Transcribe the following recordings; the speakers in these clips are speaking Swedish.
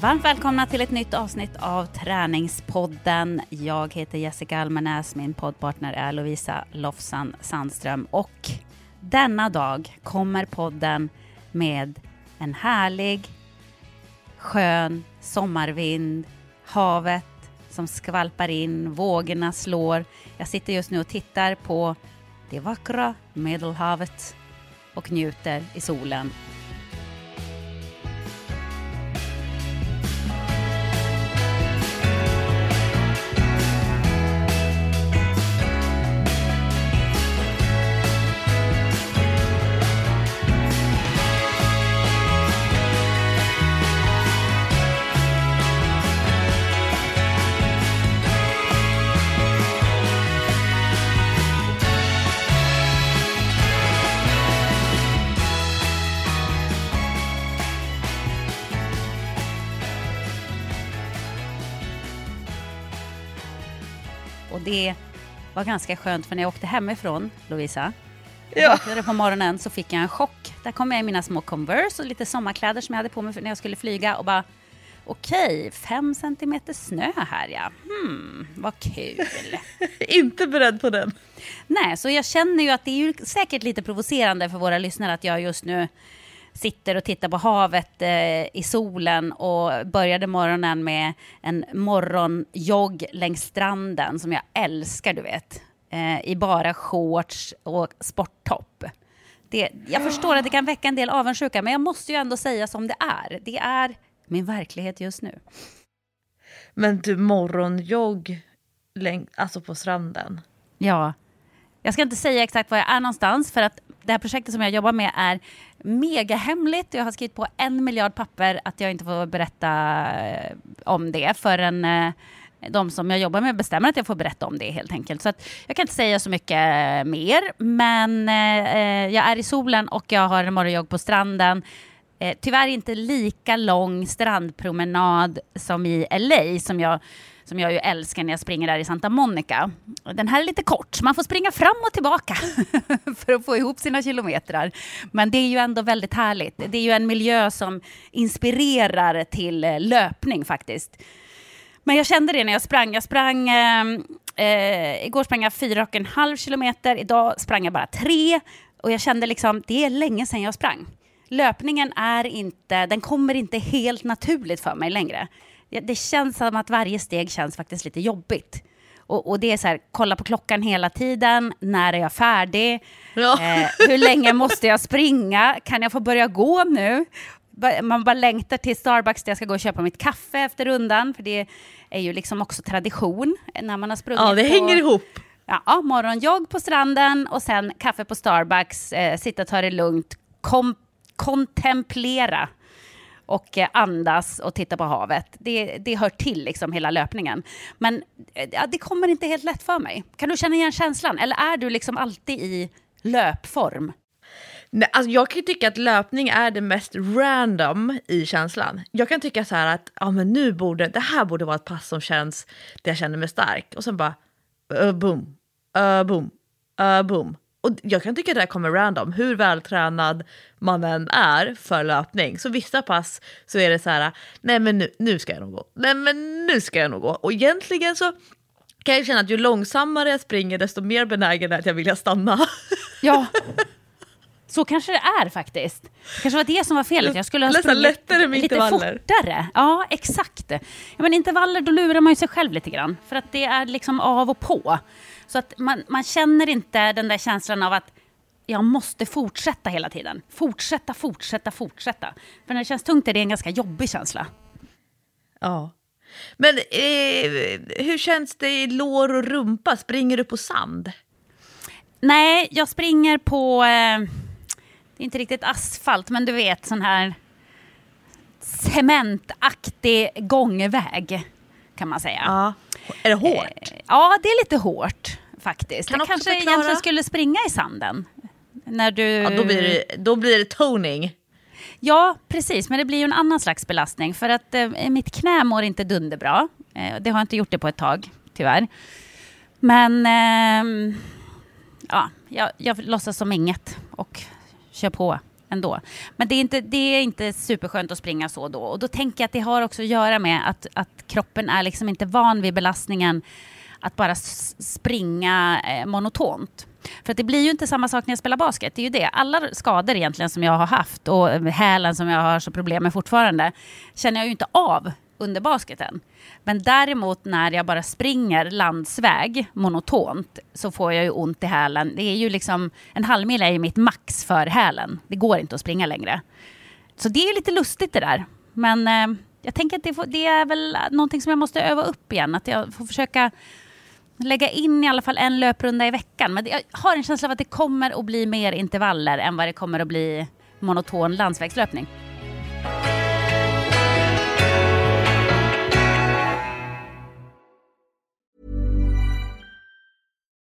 Varmt välkomna till ett nytt avsnitt av Träningspodden. Jag heter Jessica Almenäs, min poddpartner är Lovisa Lofsan Sandström och denna dag kommer podden med en härlig, skön sommarvind, havet som skvalpar in, vågorna slår. Jag sitter just nu och tittar på det vackra Medelhavet och njuter i solen det var ganska skönt för när jag åkte hemifrån, Lovisa, jag Ja. vaknade på morgonen så fick jag en chock. Där kom jag i mina små Converse och lite sommarkläder som jag hade på mig när jag skulle flyga och bara okej, fem centimeter snö här ja. Hmm, vad kul. Inte beredd på den. Nej, så jag känner ju att det är ju säkert lite provocerande för våra lyssnare att jag just nu sitter och tittar på havet eh, i solen och började morgonen med en morgonjogg längs stranden som jag älskar, du vet. Eh, I bara shorts och sporttopp. Det, jag förstår att det kan väcka en del avundsjuka, men jag måste ju ändå säga som det är. Det är min verklighet just nu. Men du, morgonjogg läng- alltså på stranden. Ja. Jag ska inte säga exakt var jag är någonstans för att det här projektet som jag jobbar med är mega hemligt. Jag har skrivit på en miljard papper att jag inte får berätta eh, om det förrän eh, de som jag jobbar med bestämmer att jag får berätta om det helt enkelt. Så att jag kan inte säga så mycket eh, mer, men eh, eh, jag är i solen och jag har en morgonjogg på stranden. Eh, tyvärr inte lika lång strandpromenad som i LA som jag, som jag ju älskar när jag springer där i Santa Monica. Den här är lite kort, så man får springa fram och tillbaka för att få ihop sina kilometrar. Men det är ju ändå väldigt härligt. Det är ju en miljö som inspirerar till eh, löpning faktiskt. Men jag kände det när jag sprang. Jag sprang eh, eh, igår sprang jag fyra och en halv kilometer. Idag sprang jag bara tre. Och jag kände liksom, det är länge sedan jag sprang. Löpningen är inte, den kommer inte helt naturligt för mig längre. Det- känns som att varje steg känns faktiskt lite jobbigt. Och, och det är så här, kolla på klockan hela tiden. När är jag färdig? Ja. Eh, hur länge måste jag springa? Kan jag få börja gå nu? Man bara längtar till Starbucks där jag ska gå och köpa mitt kaffe efter rundan. För det är ju liksom också tradition när man har sprungit Ja, det på... hänger ihop. Ja, morgonjogg på stranden och sen kaffe på Starbucks, eh, sitta och ta det lugnt, kom, kontemplera och eh, andas och titta på havet. Det, det hör till liksom hela löpningen. Men eh, ja, det kommer inte helt lätt för mig. Kan du känna igen känslan? Eller är du liksom alltid i löpform? Nej, alltså jag kan tycka att löpning är det mest random i känslan. Jag kan tycka så här att ja, men nu borde, det här borde vara ett pass som känns där jag känner mig stark. Och sen bara uh, boom, uh, boom, uh, boom. Och jag kan tycka att det här kommer random, hur vältränad man än är för löpning. Så vissa pass så är det så här, nej men nu, nu ska jag nog gå, nej men nu ska jag nog gå. Och egentligen så kan jag känna att ju långsammare jag springer desto mer benägen är att jag vill stanna. Ja. Så kanske det är faktiskt. Det kanske var det som var felet. Jag skulle ha sprungit lättare med lite fortare. Ja, exakt. Ja, men intervaller, då lurar man ju sig själv lite grann. För att det är liksom av och på. Så att man, man känner inte den där känslan av att jag måste fortsätta hela tiden. Fortsätta, fortsätta, fortsätta. För när det känns tungt är det en ganska jobbig känsla. Ja. Men eh, hur känns det i lår och rumpa? Springer du på sand? Nej, jag springer på... Eh, inte riktigt asfalt, men du vet sån här cementaktig gångväg kan man säga. Ja. Är det hårt? Eh, Ja, det är lite hårt faktiskt. Kan jag kanske förklara- egentligen skulle springa i sanden. När du... Ja, då blir det, då blir det toning. Ja, precis. Men det blir ju en annan slags belastning. För att eh, mitt knä mår inte dunderbra. Eh, det har inte gjort det på ett tag, tyvärr. Men ehm, ja, jag, jag låtsas som inget och kör på ändå. Men det är, inte, det är inte superskönt att springa så då. Och då tänker jag att det har också att göra med att, att kroppen är liksom inte van vid belastningen att bara springa eh, monotont. För det blir ju inte samma sak när jag spelar basket. Det är ju det. Alla skador egentligen som jag har haft och eh, hälen som jag har så problem med fortfarande känner jag ju inte av under basketen. Men däremot när jag bara springer landsväg monotont så får jag ju ont i hälen. Det är ju liksom, en halvmil är ju mitt max för hälen. Det går inte att springa längre. Så det är lite lustigt det där. Men eh, jag tänker att det, får, det, är väl någonting som jag måste öva upp igen. Att jag får försöka lägga in i alla fall en löprunda i veckan. Men jag har en känsla av att det kommer att bli mer intervaller än vad det kommer att bli monoton landsvägslöpning.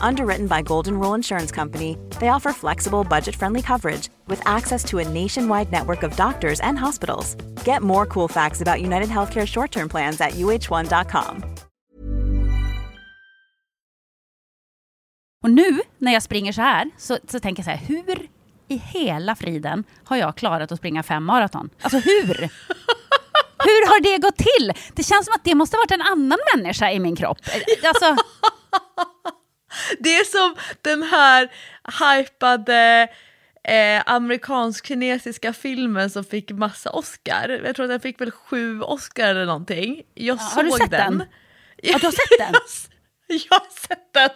Underwritten by Golden Rule Insurance Company, they offer flexible, budget friendly coverage with access to a nationwide network of doctors and hospitals. Get more cool facts about United Healthcare short term plans at uh1.com. Och nu när jag springer så här så, så tänker jag så här, hur i hela friden har jag klarat att springa fem maraton? Alltså hur? Hur har det gått till? Det känns som att det måste ha varit en annan människa i min kropp. Alltså... Det är som den här hypade eh, amerikansk-kinesiska filmen som fick massa Oscar. Jag tror att den fick väl sju Oscar eller någonting. Jag Ja, såg har du sett den? Ja, du har sett den? Jag har sett den!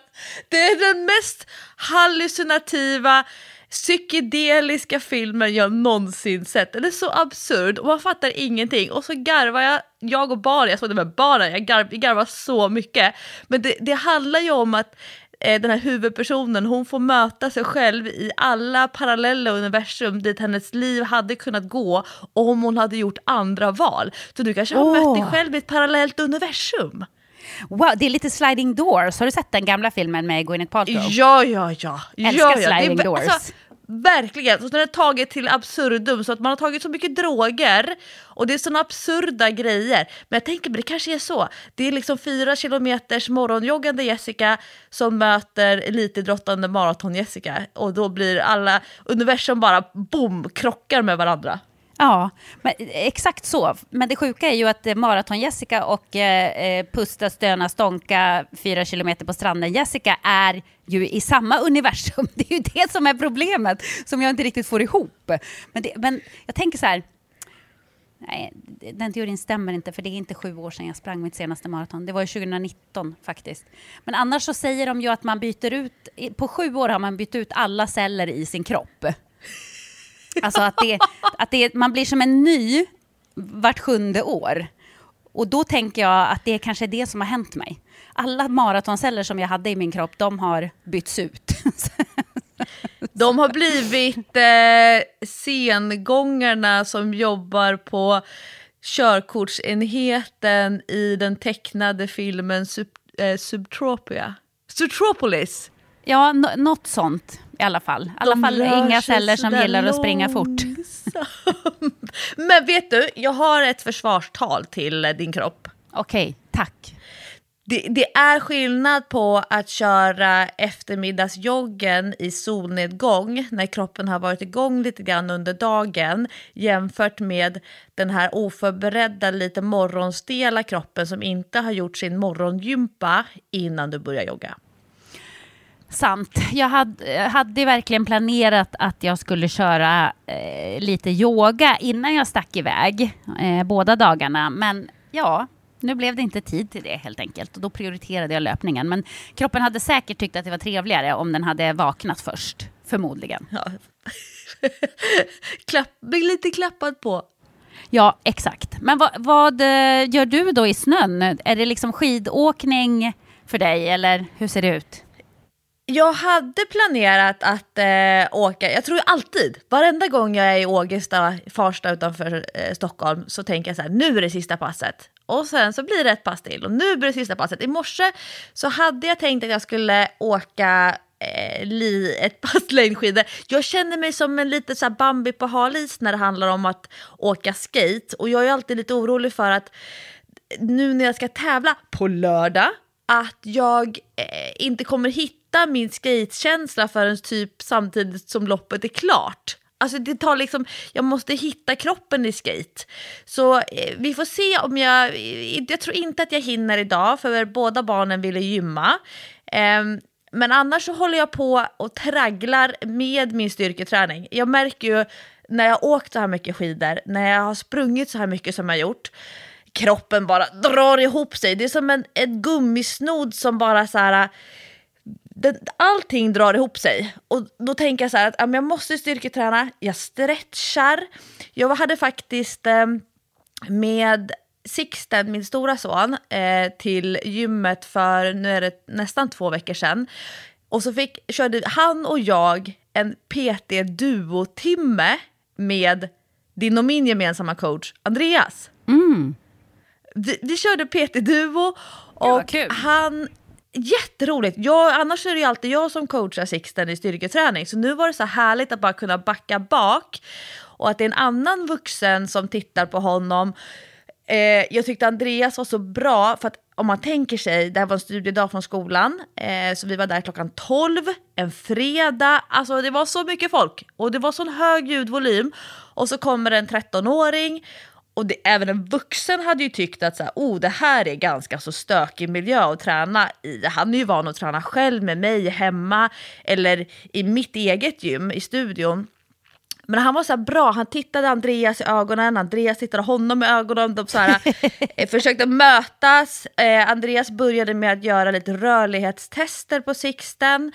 Det är den mest hallucinativa, psykedeliska filmen jag någonsin sett. Den är så absurd och man fattar ingenting. Och så garvar jag, jag och bara, jag såg den med bara, jag, garv, jag garvar så mycket. Men det, det handlar ju om att den här huvudpersonen, hon får möta sig själv i alla parallella universum dit hennes liv hade kunnat gå om hon hade gjort andra val. Så du kanske har Åh. mött dig själv i ett parallellt universum. Wow, det är lite sliding doors. Har du sett den gamla filmen med Gwyneth Paltrow? Ja, ja, ja. Älskar ja, ja. sliding det doors. Alltså, verkligen, så den är taget till absurdum så att man har tagit så mycket droger och det är såna absurda grejer. Men jag tänker, men det kanske är så. Det är liksom fyra kilometers morgonjoggande Jessica som möter elitidrottande maraton-Jessica och då blir alla universum bara boom, krockar med varandra. Ja, men exakt så. Men det sjuka är ju att eh, Maraton-Jessica och eh, eh, Pusta, stöna, stånka, fyra kilometer på stranden-Jessica är ju i samma universum. Det är ju det som är problemet, som jag inte riktigt får ihop. Men, det, men jag tänker så här, nej, den teorin stämmer inte, för det är inte sju år sedan jag sprang mitt senaste maraton. Det var ju 2019 faktiskt. Men annars så säger de ju att man byter ut, på sju år har man bytt ut alla celler i sin kropp. Alltså att, det, att det, man blir som en ny vart sjunde år. Och då tänker jag att det kanske är det som har hänt mig. Alla maratonceller som jag hade i min kropp, de har bytts ut. De har blivit eh, sengångarna som jobbar på körkortsenheten i den tecknade filmen Sub, eh, Subtropia. Subtropolis! ja, något sånt i alla fall. I alla De fall inga celler som gillar att springa fort. Men vet du, jag har ett försvarstal till eh, din kropp. Okej, tack. Det, det är skillnad på att köra eftermiddagsjoggen i solnedgång när kroppen har varit igång lite grann under dagen jämfört med den här oförberedda, lite morgonstela kroppen som inte har gjort sin morgongympa innan du börjar jogga. Sant. Jag hade, hade verkligen planerat att jag skulle köra eh, lite yoga innan jag stack iväg, eh, båda dagarna. Men ja, nu blev det inte tid till det helt enkelt. Och då prioriterade jag löpningen. Men kroppen hade säkert tyckt att det var trevligare om den hade vaknat först. Förmodligen. Ja. Klapp, lite klappad på. Ja, exakt. Men vad, vad eh, gör du då i snön? Är det liksom skidåkning för dig eller hur ser det ut? Jag hade planerat att eh, åka, jag tror ju alltid, varenda gång jag är i Ågesta, Farsta utanför eh, Stockholm, så tänker jag så här, nu är det sista passet. Och sen så blir det ett pass till och nu blir det sista passet. I morse så hade jag tänkt att jag skulle åka eh, li, ett pass längdskidor. Jag känner mig som en liten så Bambi på halis när det handlar om att åka skate. Och jag är alltid lite orolig för att nu när jag ska tävla på lördag, att jag eh, inte kommer hitta min skatekänsla förrän typ samtidigt som loppet är klart. Alltså det tar liksom, jag måste hitta kroppen i skate. Så eh, vi får se om jag, eh, jag tror inte att jag hinner idag för båda barnen ville gymma. Eh, men annars så håller jag på och tragglar med min styrketräning. Jag märker ju när jag har åkt så här mycket skidor, när jag har sprungit så här mycket som jag har gjort, kroppen bara drar ihop sig. Det är som en, en gummisnodd som bara så här... Den, allting drar ihop sig. Och då tänker jag så här att jag måste styrketräna, jag stretchar. Jag hade faktiskt eh, med Sixten, min stora son, eh, till gymmet för nu är det nästan två veckor sedan. Och så fick, körde han och jag en PT-duotimme med din och min gemensamma coach Andreas. Mm. Vi, vi körde PT-duo och han... Jätteroligt! Jag, annars är det ju alltid jag som coachar Sixten i styrketräning så nu var det så härligt att bara kunna backa bak och att det är en annan vuxen som tittar på honom Eh, jag tyckte Andreas var så bra, för att om man tänker sig, det här var en studiedag från skolan, eh, så vi var där klockan 12, en fredag, alltså det var så mycket folk och det var sån hög ljudvolym. Och så kommer en 13-åring och det, även en vuxen hade ju tyckt att så här, oh, det här är ganska så stökig miljö att träna i. Han är ju van att träna själv med mig hemma eller i mitt eget gym i studion. Men han var så bra, han tittade Andreas i ögonen, Andreas tittade honom i ögonen. De så här, eh, försökte mötas. Eh, Andreas började med att göra lite rörlighetstester på Sixten.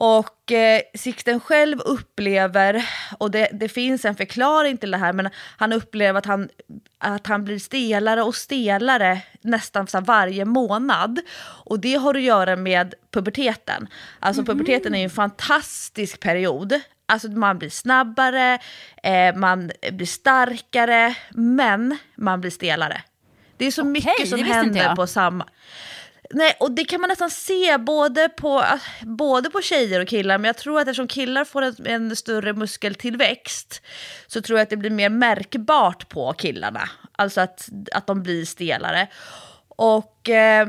Och eh, Sixten själv upplever, och det, det, finns en förklaring till det här, men han upplever att han, att han blir stelare och stelare nästan så varje månad. Och det har att göra med puberteten. Alltså mm. puberteten är en fantastisk period. Alltså man blir snabbare, eh, man blir starkare, men man blir stelare. Det är så okay, mycket som händer på samma... Nej, och det kan man nästan se både på, både på tjejer och killar, men jag tror att eftersom killar får en, en större muskeltillväxt så tror jag att det blir mer märkbart på killarna. Alltså att, att de blir stelare. Och... Eh,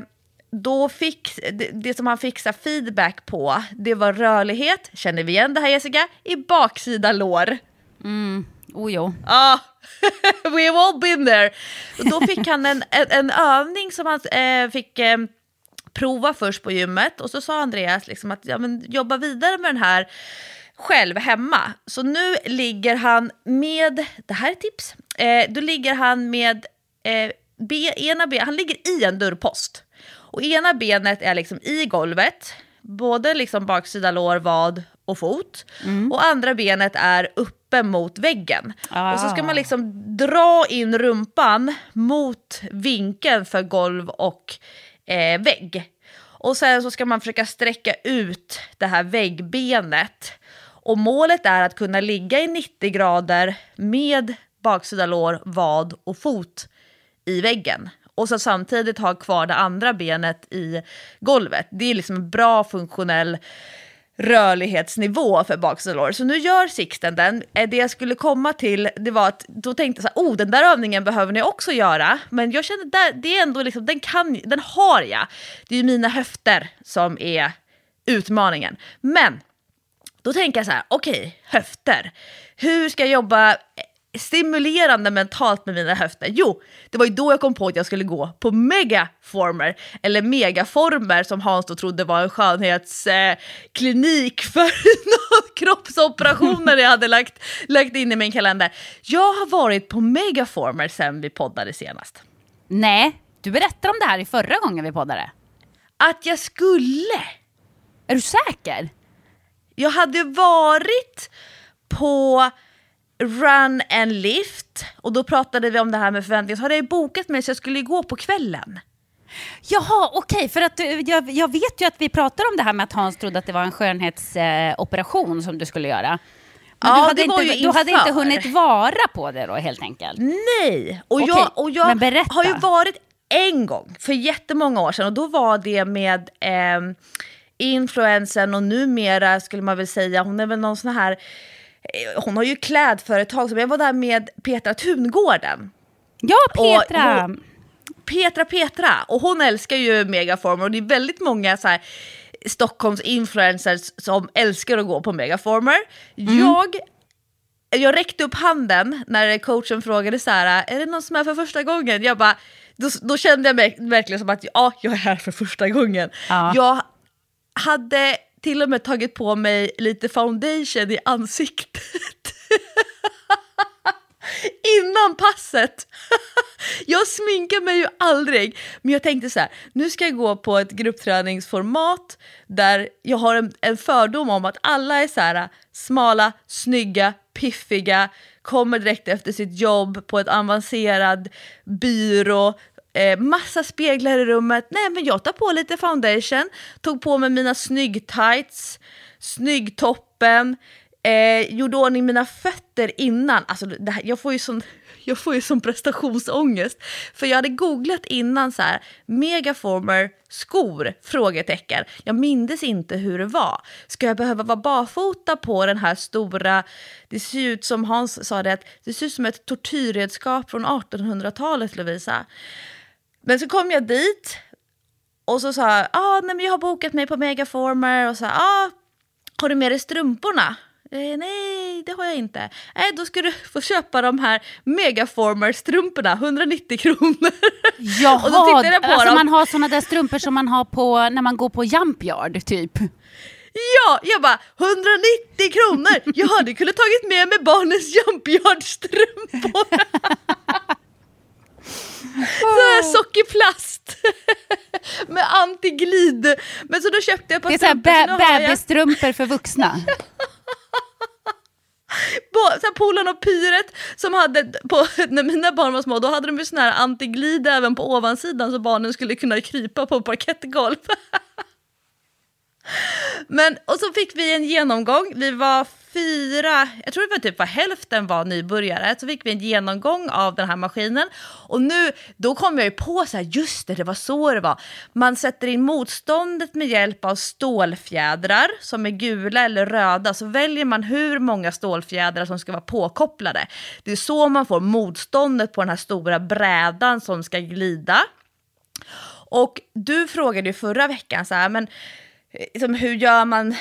då fick, det, det, som han fick feedback på, det var rörlighet, känner vi igen det här Jessica? I baksida lår. Mm, oh jo. Ja, we've all been there. då fick han en, en, en övning som han eh, fick eh, prova först på gymmet och så sa Andreas liksom att ja, men, jobba vidare med den här själv hemma. Så nu ligger han med, det här är tips, eh, då ligger han med eh, be, ena ben, han ligger i en dörrpost. Och ena benet är liksom i golvet, både liksom baksida lår, vad och fot. Mm. Och andra benet är uppe mot väggen. Ah. Och så ska man liksom dra in rumpan mot vinkeln för golv och eh, vägg. Och sen så ska man försöka sträcka ut det här väggbenet. Och målet är att kunna ligga i 90 grader med baksida lår, vad och fot i väggen och så samtidigt ha kvar det andra benet i golvet. Det är liksom en bra funktionell rörlighetsnivå för baksida Så nu gör Sixten den. Eh, det jag skulle komma till, det var att då tänkte jag så här, oh den där övningen behöver ni också göra. Men jag känner där, det är ändå liksom, den kan, den har jag. Det är ju mina höfter som är utmaningen. Men då tänker jag så här, okej, okay, höfter. Hur ska jag jobba stimulerande mentalt med mina höfter? Jo, det var ju då jag kom på att jag skulle gå på megaformer, eller megaformer som Hans då trodde var en skönhetsklinik eh, för kroppsoperationer jag hade lagt, lagt in i min kalender. Jag har varit på megaformer sen vi poddade senast. Nej, Du berättade om det här i förra gången vi poddade. Att jag skulle! Är du säker? Jag hade varit på Run and Lift och då pratade vi om det här med förväntningar. Så hade jag bokat mig så jag skulle gå på kvällen. Jaha, okej, för att eh, jag, jag vet ju att vi pratade om det här med att Hans trodde att det var en skönhetsoperation eh, som du skulle göra. Men Ja, du, hade inte, du hade inte hunnit vara på det då helt enkelt? Nej! Och Okej, jag, och jag har ju varit en gång för jättemånga år sedan och då var det med eh, influensen och numera skulle man väl säga, hon är väl någon sån här, hon har ju klädföretag, så jag var där med Petra Tungården. Ja, Petra! hon- Petra Petra, och hon älskar ju Megaformer och det är väldigt många så här, Stockholms influencers som älskar att gå på Megaformer. Jag, jag räckte upp handen när coachen frågade så här, är det någon som är för första gången? Jag bara, då, då kände jag mig verkligen som att ja, jag är här för första gången. Ja. Jag hade till och med tagit på mig lite foundation i ansiktet. Innan passet. Jag sminkar mig ju aldrig. Men jag tänkte så här, nu ska jag gå på ett gruppträningsformat där jag har en, en fördom om att alla är så här smala, snygga, piffiga, kommer direkt efter sitt jobb på ett avancerad byrå, eh, massa speglar i rummet. Nej men jag tar på lite foundation, tog på mig mina snygg-tights, snyggtoppen, eh, gjorde ordning mina fötter innan. Alltså, det här, jag, får ju sån, jag får ju som prestationsångest. För jag hade googlat innan så här, megaformer skor? Frågetecken. Jag mindes inte hur det var. Ska jag behöva vara barfota på den här stora, det ser ut som Hans sa det, det ser ut som ett tortyrredskap från 1800-talet Lovisa. Men så kom jag dit och så sa jag, ah, nej, men jag har bokat mig på Megaformer och så ah, har du med dig strumporna? Eh, nej, det har jag inte. Nej, då ska du få köpa de här Megaformer-strumporna, 190 kronor. Jaha, Och då tittade jag på alltså dem. man har såna där strumpor som man har på när man går på Jumpyard typ. Ja, jag bara 190 kronor! Jag hade kunnat tagit med mig barnens Jumpyard-strumpor. Så här sockerplast med antiglid. Men så då köpte jag ett par Det är så här strumpor, så bä- nu har jag- bebisstrumpor för vuxna. Polen och Pyret som hade, på, när mina barn var små, då hade de ju sån här antiglid även på ovansidan så barnen skulle kunna krypa på parkettgolv. Men, och så fick vi en genomgång, vi var fyra, jag tror det var typ var hälften var nybörjare, så fick vi en genomgång av den här maskinen. Och nu, då kom jag ju på så här, just det, det var så det var. Man sätter in motståndet med hjälp av stålfjädrar som är gula eller röda, så väljer man hur många stålfjädrar som ska vara påkopplade. Det är så man får motståndet på den här stora brädan som ska glida. Och du frågade ju förra veckan så här, men liksom, hur gör man,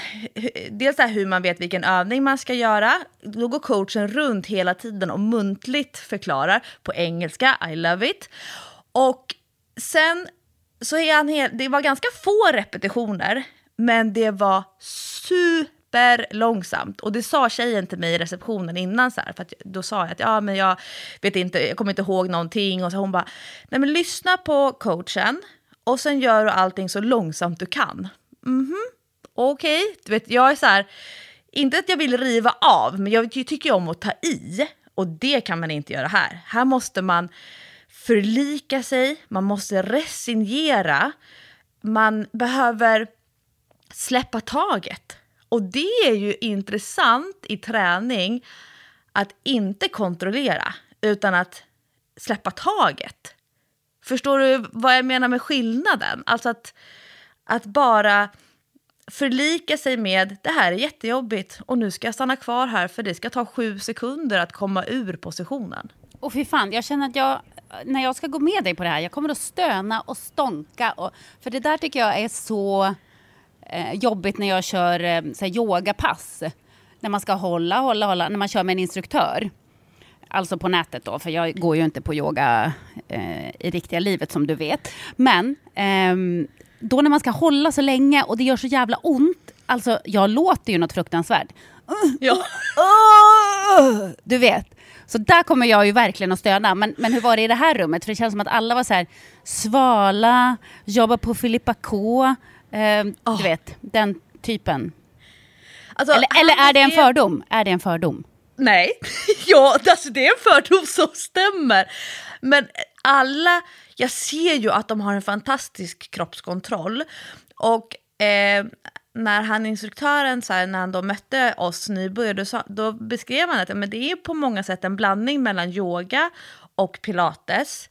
dels här, hur man vet vilken övning man ska göra. Då går coachen runt hela tiden och muntligt förklarar på engelska, I love it. Och sen så är han helt, det var ganska få repetitioner, men det var superlångsamt. Och det sa tjejen till mig i receptionen innan, så här, för att då sa jag att ja, men jag vet inte, jag kommer inte ihåg någonting. Och så hon bara, nej men lyssna på coachen och sen gör du allting så långsamt du kan. Mhm, okej. Du vet, jag är så här, inte att jag vill riva av, men jag tycker om att ta i. Och det kan man inte göra här. Här måste man förlika sig, man måste resignera, man behöver släppa taget. Och det är ju intressant i träning att inte kontrollera, utan att släppa taget. Förstår du vad jag menar med skillnaden? Alltså att, att bara förlika sig med det här är jättejobbigt och nu ska jag stanna kvar här för det ska ta sju sekunder att komma ur positionen. Och fy fan, jag känner att jag, när jag ska gå med dig på det här, jag kommer att stöna och stånka. Och, för det där tycker jag är så eh, jobbigt när jag kör eh, så här, yogapass. När man ska hålla, hålla, hålla, när man kör med en instruktör. Alltså på nätet då, för jag går ju inte på yoga eh, i riktiga livet som du vet. Men ehm, då när man ska hålla så länge och det gör så jävla ont alltså jag låter ju något fruktansvärt. Ja. Du vet. Så där kommer jag ju verkligen att stöna. Men, men hur var det i det här rummet? För det känns som att alla var så här svala, jobba på Filippa K. Eh, Du vet, den typen. Alltså, Eller, eller är det en fördom? Är det en fördom? Nej, ja, alltså det är en fördom som stämmer. Men alla, jag ser ju att de har en fantastisk kroppskontroll. Och eh, när han instruktören, så här, när han då mötte oss nybörjare, då, sa- då beskrev han att men det är på många sätt en blandning mellan yoga och pilates.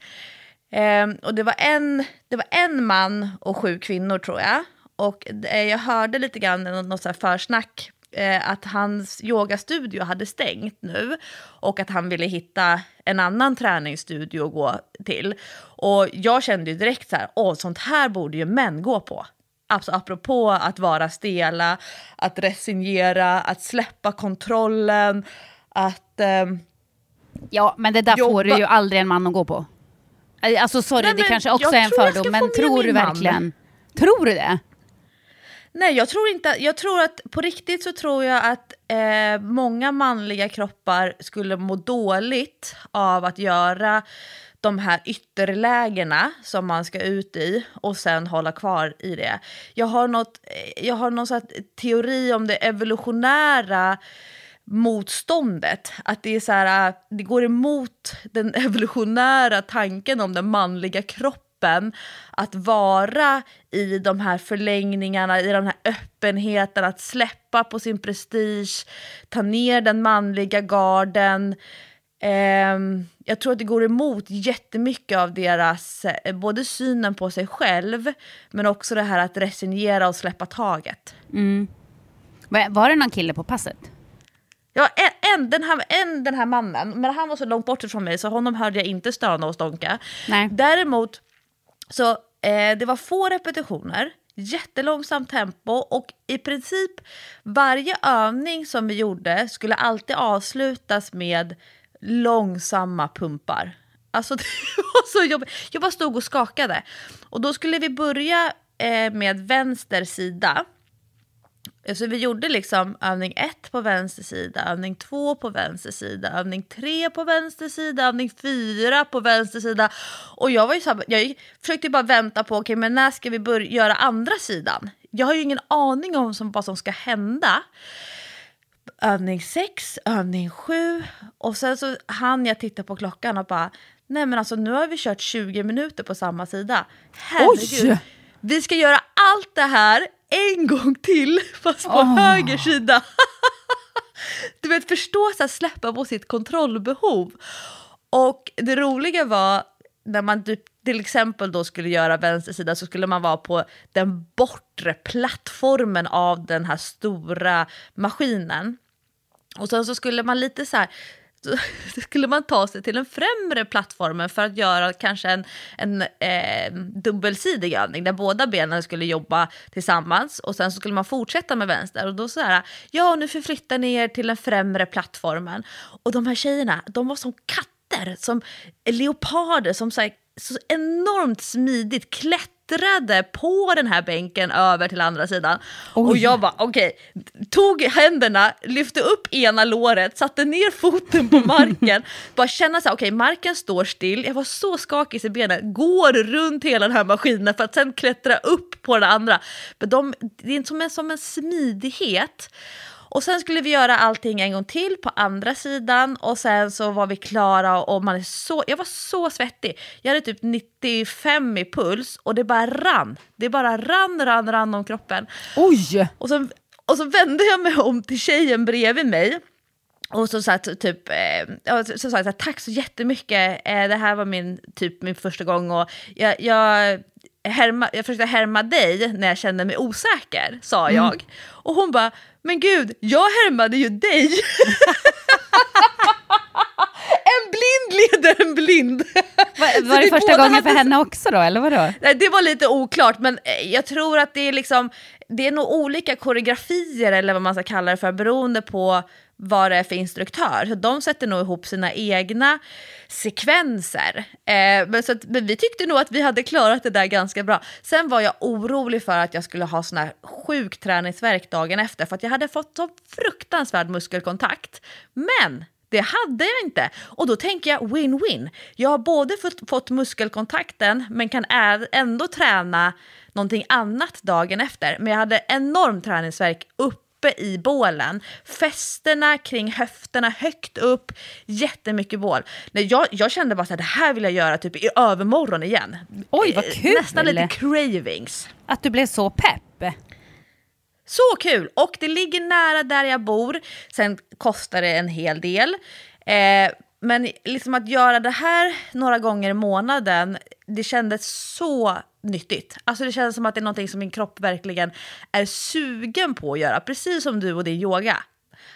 Eh, och det var, en, det var en man och sju kvinnor tror jag. Och eh, jag hörde lite grann något, något så här försnack eh, att hans yogastudio hade stängt nu och att han ville hitta en annan träningsstudio att gå till. Och jag kände ju direkt så här, åh sånt här borde ju män gå på. Alltså apropå att vara stela, att resignera, att släppa kontrollen, att... ehm, Ja, men det där får du Jobba- ju aldrig en man att gå på. Eh, Alltså sorry, Nej, det kanske också är en fördom, men tror du man. verkligen? Tror du det? Nej, jag tror inte. Jag tror att på riktigt så tror jag att eh, många manliga kroppar skulle må dåligt av att göra de här ytterlägena som man ska ut i och sen hålla kvar i det. Jag har, något, eh, jag har någon sån teori om det evolutionära motståndet. Att det är så här, eh, det går emot den evolutionära tanken om den manliga kroppen. Att vara i de här förlängningarna, i den här öppenheten, att släppa på sin prestige, ta ner den manliga garden. Ehm, jag tror att det går emot jättemycket av deras, eh, både synen på sig själv, men också det här att resignera och släppa taget. Var var det någon kille på passet? Ja, en, en, den, här, en, den här mannen, men han var så långt bort ifrån mig så honom hörde jag inte stöna och stånka. Nej. Däremot, så eh, det var få repetitioner, jättelångsamt tempo och i princip varje övning som vi gjorde skulle alltid avslutas med långsamma pumpar. Alltså det var så jobbigt. Jag bara stod och skakade. Och då skulle vi börja eh, med vänster sida. Så vi gjorde liksom övning ett på vänster sida, övning två på vänster sida, övning tre på vänster sida, övning fyra på vänster sida. Och jag var ju så här, jag försökte bara vänta på, okej men när ska vi börja göra andra sidan? Jag har ju ingen aning om som, vad som ska hända. Övning sex, övning sju och sen så hann jag titta på klockan och bara, nej men alltså nu har vi kört 20 minuter på samma sida. Herregud. Oj! Vi ska göra allt det här en gång till, fast på höger sida. du vet, förstå här, släppa på sitt kontrollbehov. Och det roliga var när man typ, till exempel då skulle göra vänster sida så skulle man vara på den bortre plattformen av den här stora maskinen. Och sen så skulle man lite så här, skulle man ta sig till den främre plattformen för att göra kanske en, en eh, dubbelsidig övning där båda benen skulle jobba tillsammans och sen så skulle man fortsätta med vänster och då så här, ja nu förflyttar ni er till den främre plattformen. Och de här tjejerna, de var som katter, som leoparder, som så, här, så enormt smidigt klätt klättrade på den här bänken över till andra sidan. Och jag bara okej, tog händerna, lyfte upp ena låret, satte ner foten på marken, bara känna så här, okej marken står still, jag var så skakig i benen, går runt hela den här maskinen för att sen klättra upp på den andra. Men de, det är som en, som en smidighet. Och sen skulle vi göra allting en gång till på andra sidan och sen så var vi klara och man är så, jag var så svettig. Jag hade typ 95 i puls och det bara rann. Det bara rann, rann, rann om kroppen. Oj! Och så, och så vände jag mig om till tjejen bredvid mig. Och så sa jag typ, eh, så, sa jag så här, tack så jättemycket, eh, det här var min, typ min första gång och jag, jag, härma, jag försökte härma dig när jag kände mig osäker, sa jag. Och hon bara, men gud, jag härmade ju dig. leder en blind. Va, var, var det vi första gången för hade- henne också då, eller vadå? Nej, Det var lite oklart, men eh, jag tror att det är liksom det är nog olika koreografier eller vad man ska kalla det för beroende på vad det är för instruktör. Så de sätter nog ihop sina egna sekvenser. Eh, men, så att, men vi tyckte nog att vi hade klarat det där ganska bra. Sen var jag orolig för att jag skulle ha sån här sjuk träningsvärk dagen efter för att jag hade fått så fruktansvärd muskelkontakt. Men det hade jag inte. Och då tänker jag win-win. Jag har både fått, fått muskelkontakten men kan ändå träna någonting annat dagen efter. Men jag hade enorm träningsvärk uppe i bålen. Fästena kring höfterna högt upp, jättemycket bål. Nej, jag, jag kände bara att det här vill jag göra typ i övermorgon igen. Oj, vad Eh, kul! Nästan lite cravings. Att du blev så pepp. Så kul! Och det ligger nära där jag bor. Sen kostar det en hel del. Eh, men liksom att göra det här några gånger i månaden, det kändes så nyttigt. Alltså det kändes som att det är någonting som min kropp verkligen är sugen på att göra. Precis som du och din yoga.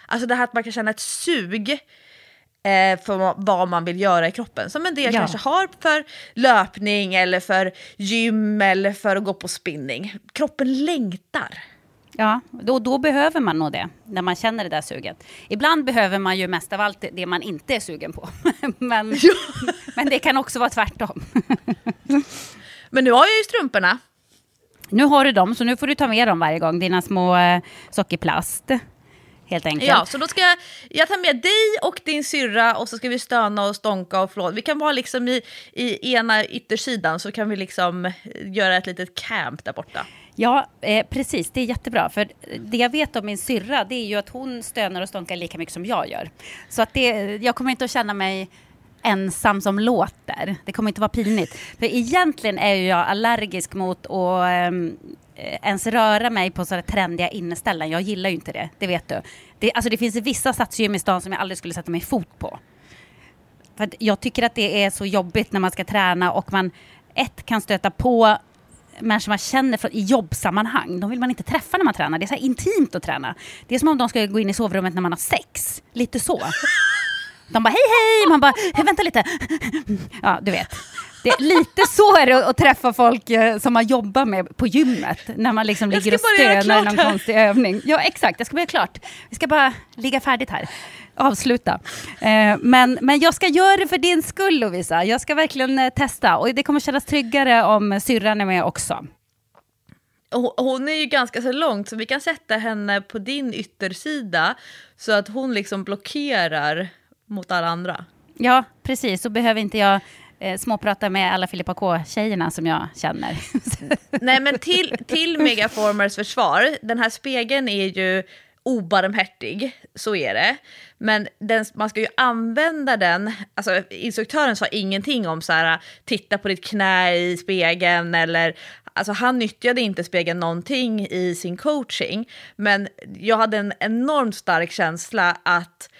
Alltså det här att man kan känna ett sug eh, för vad- vad man vill göra i kroppen. Som en del Ja. kanske har för löpning eller för gym eller för att gå på spinning. Kroppen längtar. Ja, då, då behöver man nog det, när man känner det där suget. Ibland behöver man ju mest av allt det- man inte är sugen på. men, men det kan också vara tvärtom. Men nu har jag ju strumporna. nu har du dem, så nu får du ta med dem varje gång, dina små eh, sockerplast. Helt enkelt. Ja, så då ska jag, jag ta med dig och din syrra och så ska vi stöna och stånka och flåda. Vi kan vara liksom i, i ena yttersidan så kan vi liksom eh, göra ett litet camp där borta. Ja, eh, precis. Det är jättebra. För det jag vet om min syrra, det är ju att hon stönar och stånkar lika mycket som jag gör. Så att det, jag kommer inte att känna mig ensam som låter. Det kommer inte vara pinigt. För egentligen är ju jag allergisk mot att ehm, eh, ens röra mig på sådana trendiga inneställen. Jag gillar ju inte det, det vet du. Det, alltså det finns vissa satsgym i stan som jag aldrig skulle sätta mig fot på. För att jag tycker att det är så jobbigt när man ska träna och man ett kan stöta på människor man känner från, i jobbsammanhang. De vill man inte träffa när man tränar. Det är så intimt att träna. Det är som om de ska gå in i sovrummet när man har sex. Lite så. De bara hej hej, man bara "Hej, vänta lite. Ja, du vet. Det är lite så är det att- träffa folk eh, som man jobbar med på gymmet. När man liksom ligger och stönar i någon här. konstig övning. Ja, exakt. Jag ska bara göra klart. Vi ska bara ligga färdigt här. Avsluta. Eh, men, men jag ska göra det för din skull Lovisa. Jag ska verkligen eh, testa. Och det kommer kännas tryggare om syrran är med också. Hon- är ju ganska så långt så vi kan sätta henne på din yttersida så att hon liksom blockerar mot alla andra. Ja, precis. Så behöver inte jag eh, småprata med alla Filippa K-tjejerna som jag känner. Nej men till, till Megaformers försvar, den här spegeln är ju obarmhärtig, så är det. Men den, man ska ju använda den, alltså instruktören sa ingenting om så här, titta på ditt knä i spegeln eller Alltså han nyttjade inte spegeln någonting i sin coaching, men jag hade en enormt stark känsla att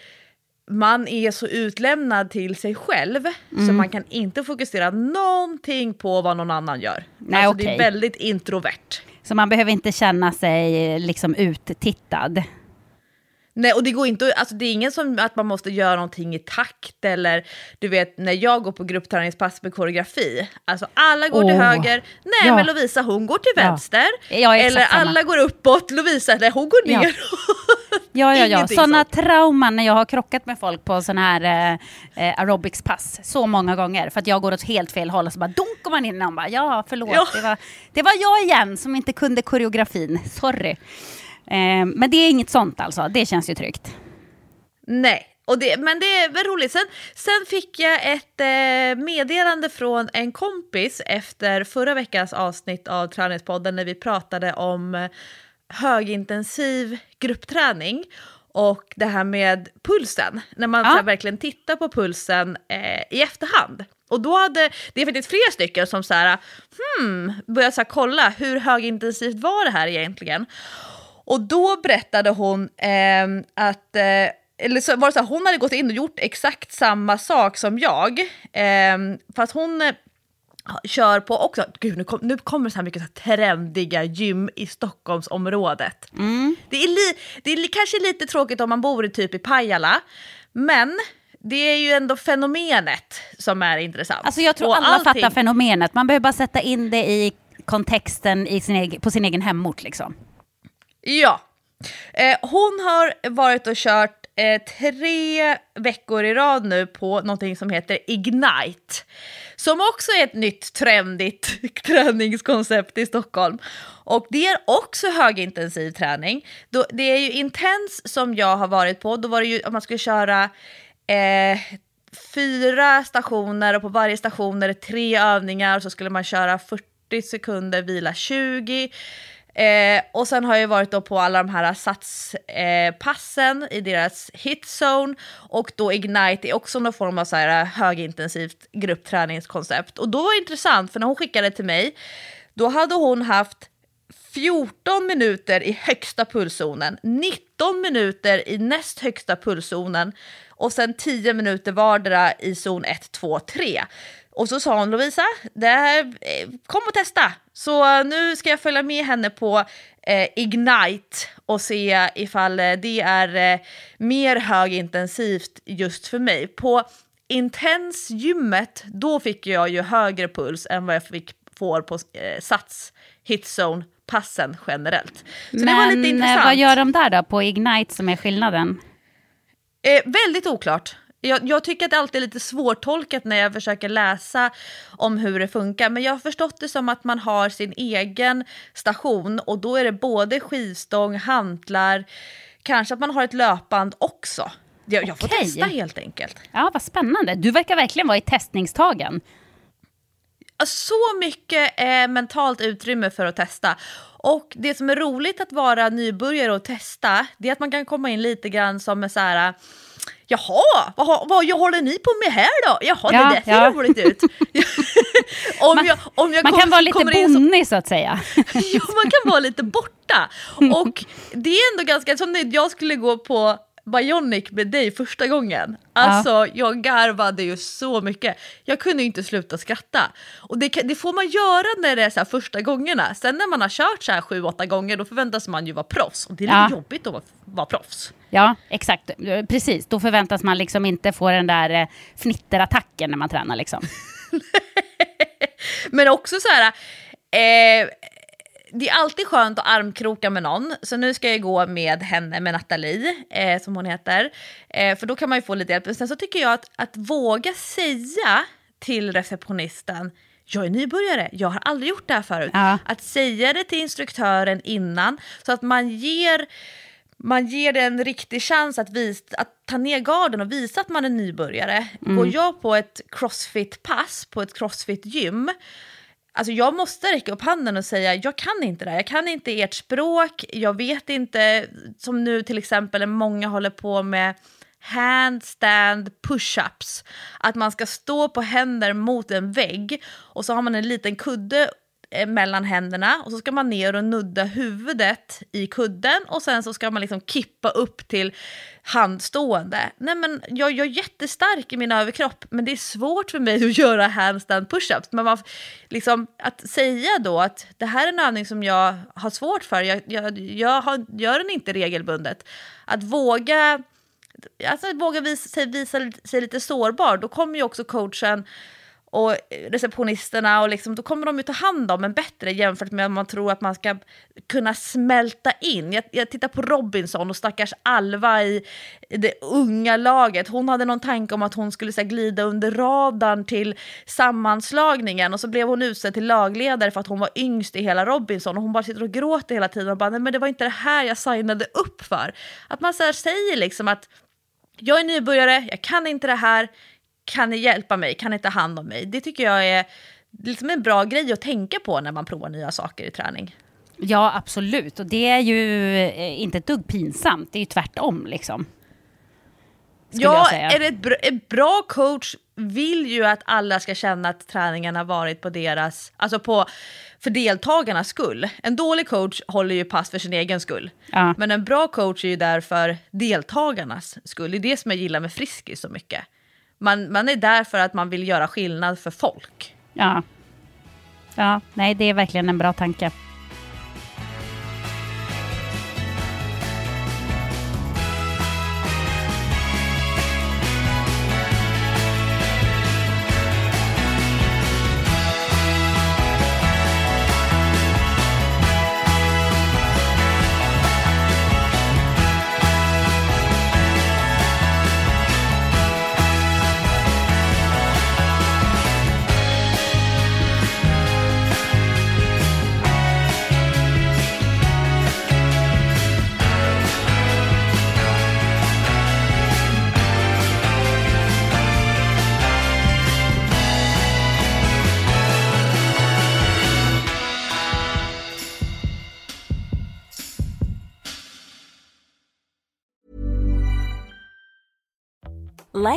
man är så utlämnad till sig själv Mm. så man kan inte fokusera någonting på vad någon annan gör. Nej, alltså, Det är väldigt introvert. Så man behöver inte känna sig eh, liksom uttittad. Nej, och det går inte, alltså det är ingen som att man måste göra någonting i takt eller du vet när jag går på gruppträningspass med koreografi, alltså alla går till Åh, höger, nej ja. men Lovisa hon går till Ja. vänster, Ja, exakt eller samma. alla går uppåt, Lovisa nej hon går Ja. ner. Ja, ja, ja. Sådana trauman när jag har krockat med folk på sådana här eh, eh, aerobicspass så många gånger. För att jag går åt helt fel håll och så bara dunkar man in och bara ja, förlåt. Ja. Det, var, det var jag igen som inte kunde koreografin. Sorry. Eh, men det är inget sånt alltså. Det känns ju tryggt. Nej, och det, men det är väl roligt. Sen, sen fick jag ett eh, meddelande från en kompis efter förra veckans avsnitt av Träningspodden när vi pratade om eh, högintensiv gruppträning och det här med pulsen. När man Ja. verkligen tittar på pulsen eh, i efterhand. Och då hade, det är faktiskt flera stycken som så här, hmm, började så här, kolla hur högintensivt var det här egentligen? Och då berättade hon ehm, att eh, eller så var det så här, hon hade gått in och gjort exakt samma sak som jag. Eh, fast hon eh, kör på också, gud nu, kom, nu kommer så här mycket så här trendiga gym i Stockholmsområdet. Det, är li, det är kanske lite tråkigt om man bor i typ i Pajala, men det är ju ändå fenomenet som är intressant. Alltså jag tror Och alla allting- fattar fenomenet. Man behöver bara sätta in det i kontexten i sin egen, på sin egen hemort. Liksom. Ja. Eh, hon har varit och kört eh, tre veckor i rad nu på någonting som heter Ignite. Som också är ett nytt trendigt träningskoncept i Stockholm. Och det är också högintensiv träning. Då, det är ju Intense som jag har varit på. Då var det ju om man skulle köra eh, fyra stationer och på varje station är det tre övningar och så skulle man köra 40 sekunder, vila 20. Eh, och sen har jag varit då på alla de här satspassen eh, passen i deras hitzone och då Ignite är också någon form av så här eh, högintensivt gruppträningskoncept. Och då var det intressant för när hon skickade till mig då hade hon haft 14 minuter i högsta pulszonen, 19 minuter i näst högsta pulszonen och sen 10 minuter vardera i zon 1, 2, 3. Och så sa hon Lovisa, det här, eh, kom och testa. Så nu ska jag följa med henne på eh, Ignite och se ifall eh, det är eh, mer högintensivt just för mig. På Intense-gymmet, då fick jag ju högre puls än vad jag fick, får på eh, Sats Hitzone passen generellt. Så det var lite Men eh, intressant. vad gör de där då på Ignite som är skillnaden? Eh, väldigt oklart. Jag, jag tycker att det alltid är lite svårtolkat när jag försöker läsa om hur det funkar. Men jag har förstått det som att man har sin egen station och då är det både skivstång, hantlar, kanske att man har ett löpband också. Jag, jag får Okej. testa helt enkelt. Ja, vad spännande. Du verkar verkligen vara i testningstagen. Så mycket eh, mentalt utrymme för att testa. Och det som är roligt att vara nybörjare och testa, det är att man kan komma in lite grann som en så här... Jaha, vad, vad håller ni på med här då? Jaha, Ja, det där ser ja. roligt ut. om Man- jag, om jag Man kom- kan vara lite in så- bonnig så att säga. ja, man kan vara lite borta. Och det är ändå ganska, som när jag skulle gå på Bionic med dig första gången. Alltså jag garvade ju så mycket. Jag kunde ju inte sluta skratta. Och det, det får man göra när det är så här första gångerna. Sen när man har kört så här sju, åtta gånger då förväntas man ju vara proffs. Och det är lite Ja. jobbigt att vara, vara proffs. Ja, exakt. Precis. Då förväntas man liksom inte få den där eh, fnitterattacken när man tränar. Liksom. Men också så här, eh, det är alltid skönt att armkroka med någon, så nu ska jag gå med henne, med Nathalie, eh, som hon heter. Eh, för då kan man ju få lite hjälp. Men sen så tycker jag att, att våga säga till receptionisten, jag är nybörjare, jag har aldrig gjort det här förut. Ja. Att säga det till instruktören innan, så att man ger man ger det en riktig chans att, vis, att ta ner garden och visa att man är nybörjare. Går jag på ett crossfit-pass på ett crossfit-gym, alltså jag måste räcka upp handen och säga jag kan inte det här, jag kan inte ert språk, jag vet inte, som nu till exempel när många håller på med handstand push-ups. Att man ska stå på händer mot en vägg och så har man en liten kudde Eh, mellan händerna och så ska man ner och nudda huvudet i kudden och sen så ska man liksom kippa upp till handstående. Nej men jag, jag är jättestark i min överkropp men det är svårt för mig att göra handstand push-ups. Men man, liksom, att säga då att det här är en övning som jag har svårt för, jag, jag, jag har, gör den inte regelbundet. Att våga alltså, våga visa visa sig lite sårbar, då kommer ju också coachen och receptionisterna och liksom, då kommer de ju ta hand om en bättre jämfört med om man tror att man ska kunna smälta in. Jag, jag tittar på Robinson och stackars Alva i det unga laget. Hon hade någon tanke om att hon skulle så här, glida under radarn till sammanslagningen och så blev hon utsedd till lagledare för att hon var yngst i hela Robinson och hon bara sitter och gråter hela tiden och bara nej men det var inte det här jag signade upp för. Att man så här, säger liksom att jag är nybörjare, jag kan inte det här, kan ni hjälpa mig, kan ni ta hand om mig? Det tycker jag är liksom en bra grej att tänka på när man provar nya saker i träning. Ja, absolut. Och det är ju eh, inte ett dugg pinsamt. Det är ju tvärtom. Liksom. Ja, säga. är det ett, bra, ett bra coach vill ju att alla ska känna att träningen har varit på deras, alltså på, för deltagarnas skull. En dålig coach håller ju pass för sin egen skull. Ja. Men en bra coach är ju där för deltagarnas skull. Det är det som jag gillar med Friskis så mycket. Man, man är där för att man vill göra skillnad för folk. Ja. ja, nej, det är verkligen en bra tanke.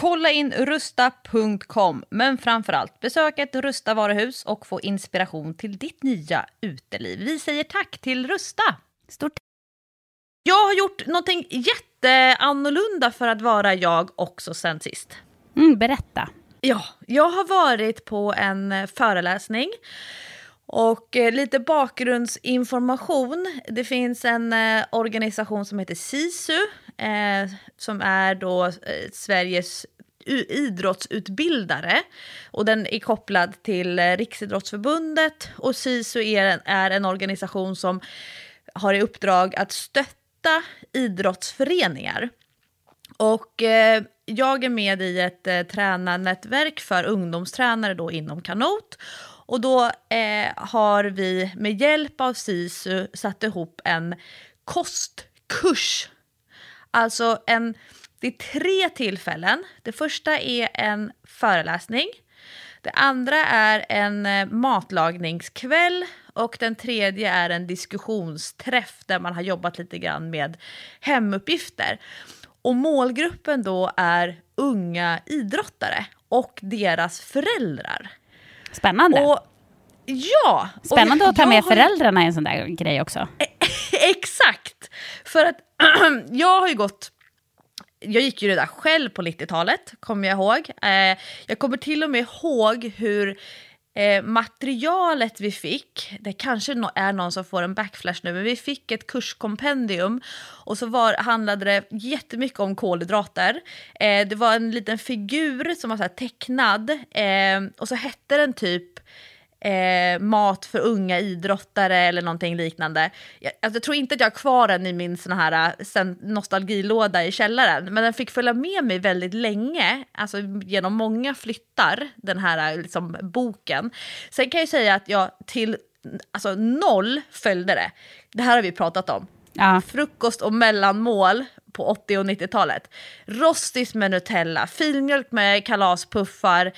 Kolla in rusta.com, men framförallt besök ett Rusta varuhus och få inspiration till ditt nya uteliv. Vi säger tack till Rusta! Stort Jag har gjort någonting jätteannorlunda för att vara jag också sen sist. mm, Berätta. Ja, jag har varit på en föreläsning och eh, lite bakgrundsinformation. Det finns en eh, organisation som heter SISU eh, som är då eh, Sveriges idrottsutbildare och den är kopplad till eh, Riksidrottsförbundet och SISU är en, är en organisation som har i uppdrag att stötta idrottsföreningar. Och eh, jag är med i ett eh, tränarnätverk för ungdomstränare då inom kanot. Och då eh, har vi med hjälp av SISU satt ihop en kostkurs. Alltså en, det är tre tillfällen. Det första är en föreläsning. Det andra är en eh, matlagningskväll och den tredje är en diskussionsträff där man har jobbat lite grann med hemuppgifter. Och målgruppen då är unga idrottare och deras föräldrar. Spännande. Och ja! och Spännande att ta med har föräldrarna i en sån där grej också. Exakt! För att jag har ju gått jag gick ju det där själv på 90-talet, kommer jag ihåg. Eh, jag kommer till och med ihåg hur eh, materialet vi fick, det kanske no är någon som får en backflash nu, men vi fick ett kurskompendium och så var, handlade det jättemycket om kolhydrater. Eh, det var en liten figur som var så här tecknad eh, och så hette den typ eh, mat för unga idrottare eller någonting liknande. Jag, alltså, jag tror inte att jag har kvar den i min såna här eh, nostalgilåda i källaren, men den fick följa med mig väldigt länge, alltså genom många flyttar, den här eh, liksom, boken. Sen kan jag säga att jag till alltså, noll följde det. Det här har vi pratat om. Ja. Frukost och mellanmål på 80 och 90-talet. Rostis med Nutella, filmjölk med kalaspuffar,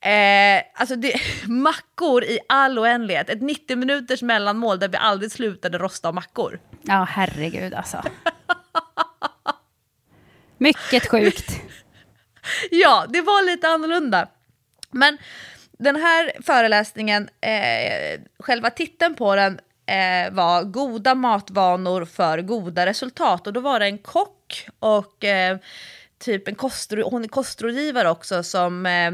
Eh, alltså det, mackor i all oändlighet. Ett 90 minuters mellanmål där vi aldrig slutade rosta mackor. Ja, herregud alltså. Mycket sjukt. ja, det var lite annorlunda. Men den här föreläsningen, eh, själva titeln på den eh, var Goda matvanor för goda resultat. Och då var det en kock och eh, typ en kostro, hon är kostrådgivare också som eh,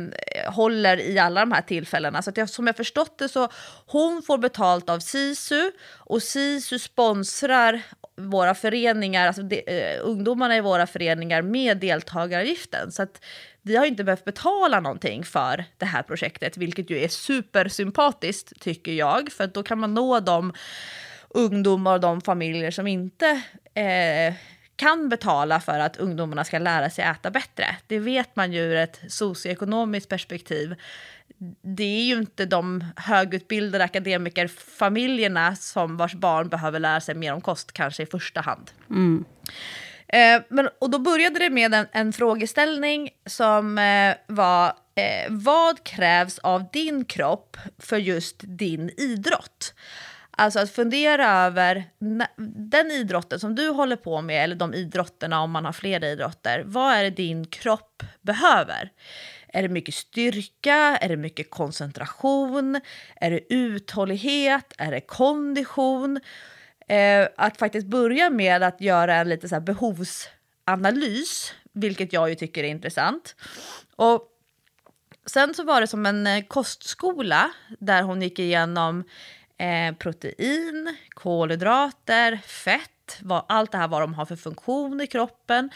håller i alla de här tillfällena. Så att jag, som jag förstått det så hon får betalt av SISU och SISU sponsrar våra föreningar, alltså de, eh, ungdomarna i våra föreningar med deltagaravgiften. Så att vi har inte behövt betala någonting för det här projektet, vilket ju är supersympatiskt tycker jag, för då kan man nå de ungdomar och de familjer som inte eh, kan betala för att ungdomarna ska lära sig äta bättre. Det vet man ju ur ett socioekonomiskt perspektiv. Det är ju inte de högutbildade akademikerfamiljerna som vars barn behöver lära sig mer om kost kanske i första hand. Mm. Eh, men, och då började det med en, en frågeställning som eh, var eh, vad krävs av din kropp för just din idrott? Alltså att fundera över den idrotten som du håller på med, eller de idrotterna om man har flera idrotter. Vad är det din kropp behöver? Är det mycket styrka? Är det mycket koncentration? Är det uthållighet? Är det kondition? Eh, att faktiskt börja med att göra en lite så behovsanalys, vilket jag ju tycker är intressant. Och sen så var det som en eh, kostskola där hon gick igenom eh, protein, kolhydrater, fett, vad, allt det här vad de har för funktion i kroppen,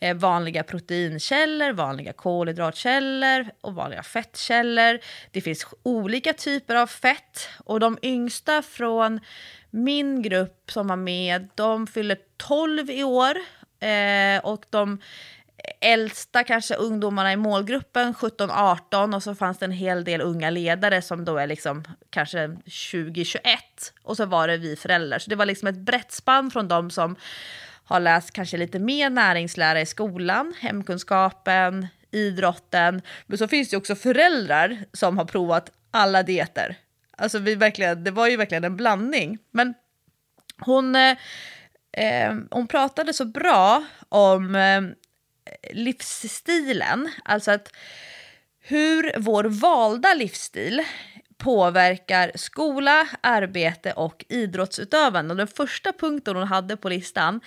eh, vanliga proteinkällor, vanliga kolhydratkällor och vanliga fettkällor. Det finns olika typer av fett och de yngsta från min grupp som var med, de fyller 12 i år eh, och de äldsta kanske ungdomarna i målgruppen 17-18 och så fanns det en hel del unga ledare som då är liksom kanske 20-21 och så var det vi föräldrar. Så det var liksom ett brett spann från de som har läst kanske lite mer näringslära i skolan, hemkunskapen, idrotten. Men så finns det också föräldrar som har provat alla dieter. Alltså vi verkligen, det var ju verkligen en blandning. Men hon, eh, eh hon pratade så bra om eh, livsstilen, alltså att hur vår valda livsstil påverkar skola, arbete och idrottsutövande. Och den första punkten hon hade på listan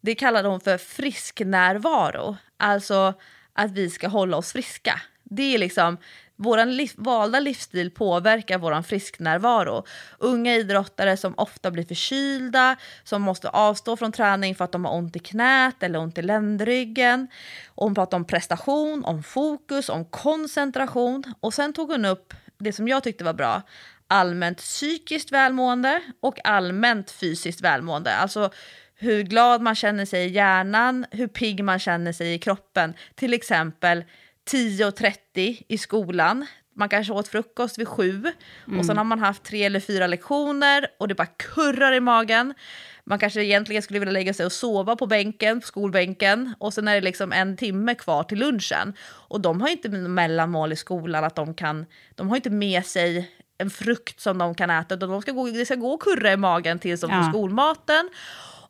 det kallade hon för frisk närvaro. Alltså att vi ska hålla oss friska. Det är liksom vår liv, valda livsstil påverkar vår frisknärvaro. Unga idrottare som ofta blir förkylda, som måste avstå från träning för att de har ont i knät eller ont i ländryggen. Och hon pratade om prestation, om fokus, om koncentration. Och sen tog hon upp det som jag tyckte var bra, allmänt psykiskt välmående och allmänt fysiskt välmående. Alltså hur glad man känner sig i hjärnan, hur pigg man känner sig i kroppen. Till exempel 10.30 i skolan. Man kanske åt frukost vid sju mm. och sen har man haft tre eller fyra lektioner och det bara kurrar i magen. Man kanske egentligen skulle vilja lägga sig och sova på bänken, på skolbänken och sen är det liksom en timme kvar till lunchen. Och de har inte mellanmål i skolan att de kan, de har inte med sig en frukt som de kan äta utan de ska gå, det ska gå och kurra i magen tills de ja. får skolmaten.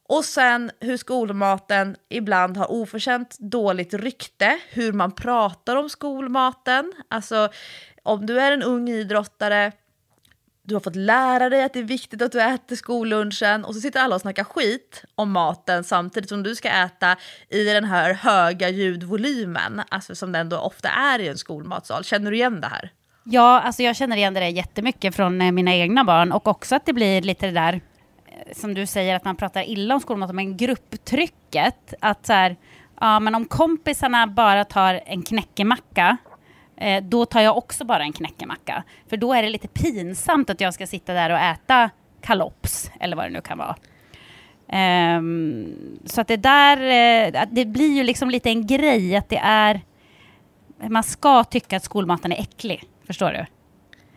Och sen hur skolmaten ibland har oförtjänt dåligt rykte, hur man pratar om skolmaten. Alltså om du är en ung idrottare, du har fått lära dig att det är viktigt att du äter skollunchen och så sitter alla och snackar skit om maten samtidigt som du ska äta i den här höga ljudvolymen, alltså som det då ofta är i en skolmatsal. Känner du igen det här? Ja, alltså jag känner igen det där jättemycket från eh, mina egna barn och också att det blir lite det där som du säger att man pratar illa om skolmaten, men grupptrycket. Att så här, ja men om kompisarna bara tar en knäckemacka eh, då tar jag också bara en knäckemacka. För då är det lite pinsamt att jag ska sitta där och äta kalops, eller vad det nu kan vara. Um, så att det där, eh, det blir ju liksom lite en grej att det är, man ska tycka att skolmaten är äcklig, förstår du?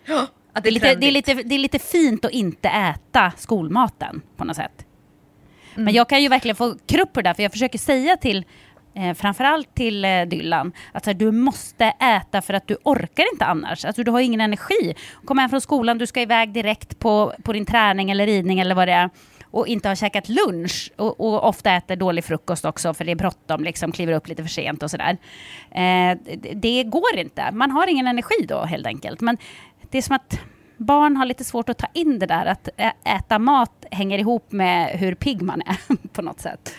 Ja, att det, är lite, det, är lite, det är lite fint att inte äta skolmaten på något sätt. Mm. Men jag kan ju verkligen få krupp på det där, för jag försöker säga till eh, framförallt till eh, Dylan, att här, du måste äta för att du orkar inte annars. Alltså, du har ingen energi. Kom hem från skolan, du ska iväg direkt på, på din träning eller ridning eller vad det är och inte har käkat lunch och, och, ofta äter dålig frukost också för det är bråttom, liksom, kliver upp lite för sent och sådär. Eh, det, det går inte. Man har ingen energi då helt enkelt. Men det är som att barn har lite svårt att ta in det där att äta mat hänger ihop med hur pigg man är på något sätt.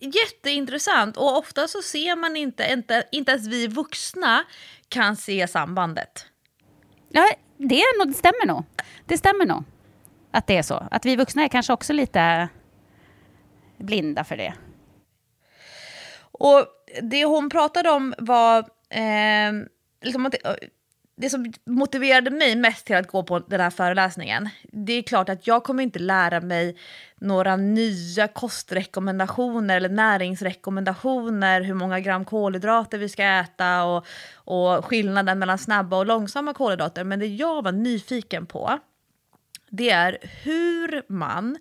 Jätteintressant och ofta så ser man inte, inte, inte ens vi vuxna kan se sambandet. Ja, det, är nog, det stämmer nog. Det stämmer nog att det är så. Att vi vuxna är kanske också lite blinda för det. Och det hon pratade om var eh, liksom att det som motiverade mig mest till att gå på den här föreläsningen, det är klart att jag kommer inte lära mig några nya kostrekommendationer eller näringsrekommendationer, hur många gram kolhydrater vi ska äta och, och skillnaden mellan snabba och långsamma kolhydrater. Men det jag var nyfiken på, det är hur man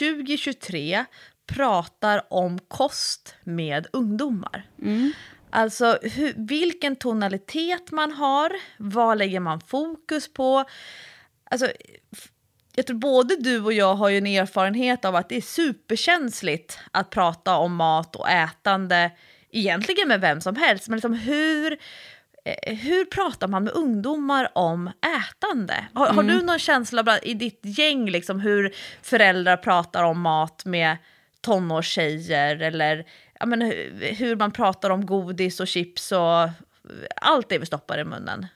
2023 pratar om kost med ungdomar. Mm. Alltså hur, vilken tonalitet man har, vad lägger man fokus på? Alltså, jag tror både du och jag har ju en erfarenhet av att det är superkänsligt att prata om mat och ätande, egentligen med vem som helst, men liksom hur, eh, hur pratar man med ungdomar om ätande? Har, mm. har du någon känsla i ditt gäng liksom, hur föräldrar pratar om mat med tonårstjejer eller ja, men, hur man pratar om godis och chips och allt det vi stoppar i munnen.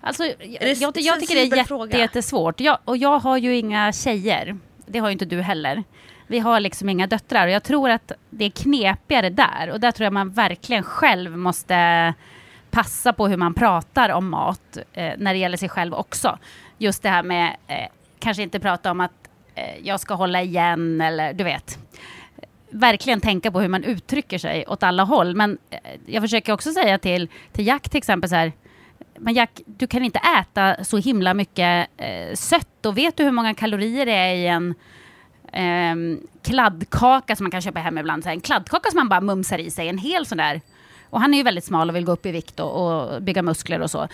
Alltså, jag, jag, jag tycker det är jätte, jättesvårt. Jag, och jag har ju inga tjejer. Det har ju inte du heller. Vi har liksom inga döttrar och jag tror att det är knepigare där. Och där tror jag man verkligen själv måste passa på hur man pratar om mat eh, när det gäller sig själv också. Just det här med eh, kanske inte prata om att eh, jag ska hålla igen eller du vet verkligen tänka på hur man uttrycker sig åt alla håll. Men eh, jag försöker också säga till, till Jack till exempel så här, men Jack, du kan inte äta så himla mycket eh, sött och vet du hur många kalorier det är i en eh, kladdkaka som man kan köpa hem ibland? Så här, en kladdkaka som man bara mumsar i sig, en hel sån där. Och han är ju väldigt smal och vill gå upp i vikt och, och bygga muskler och så.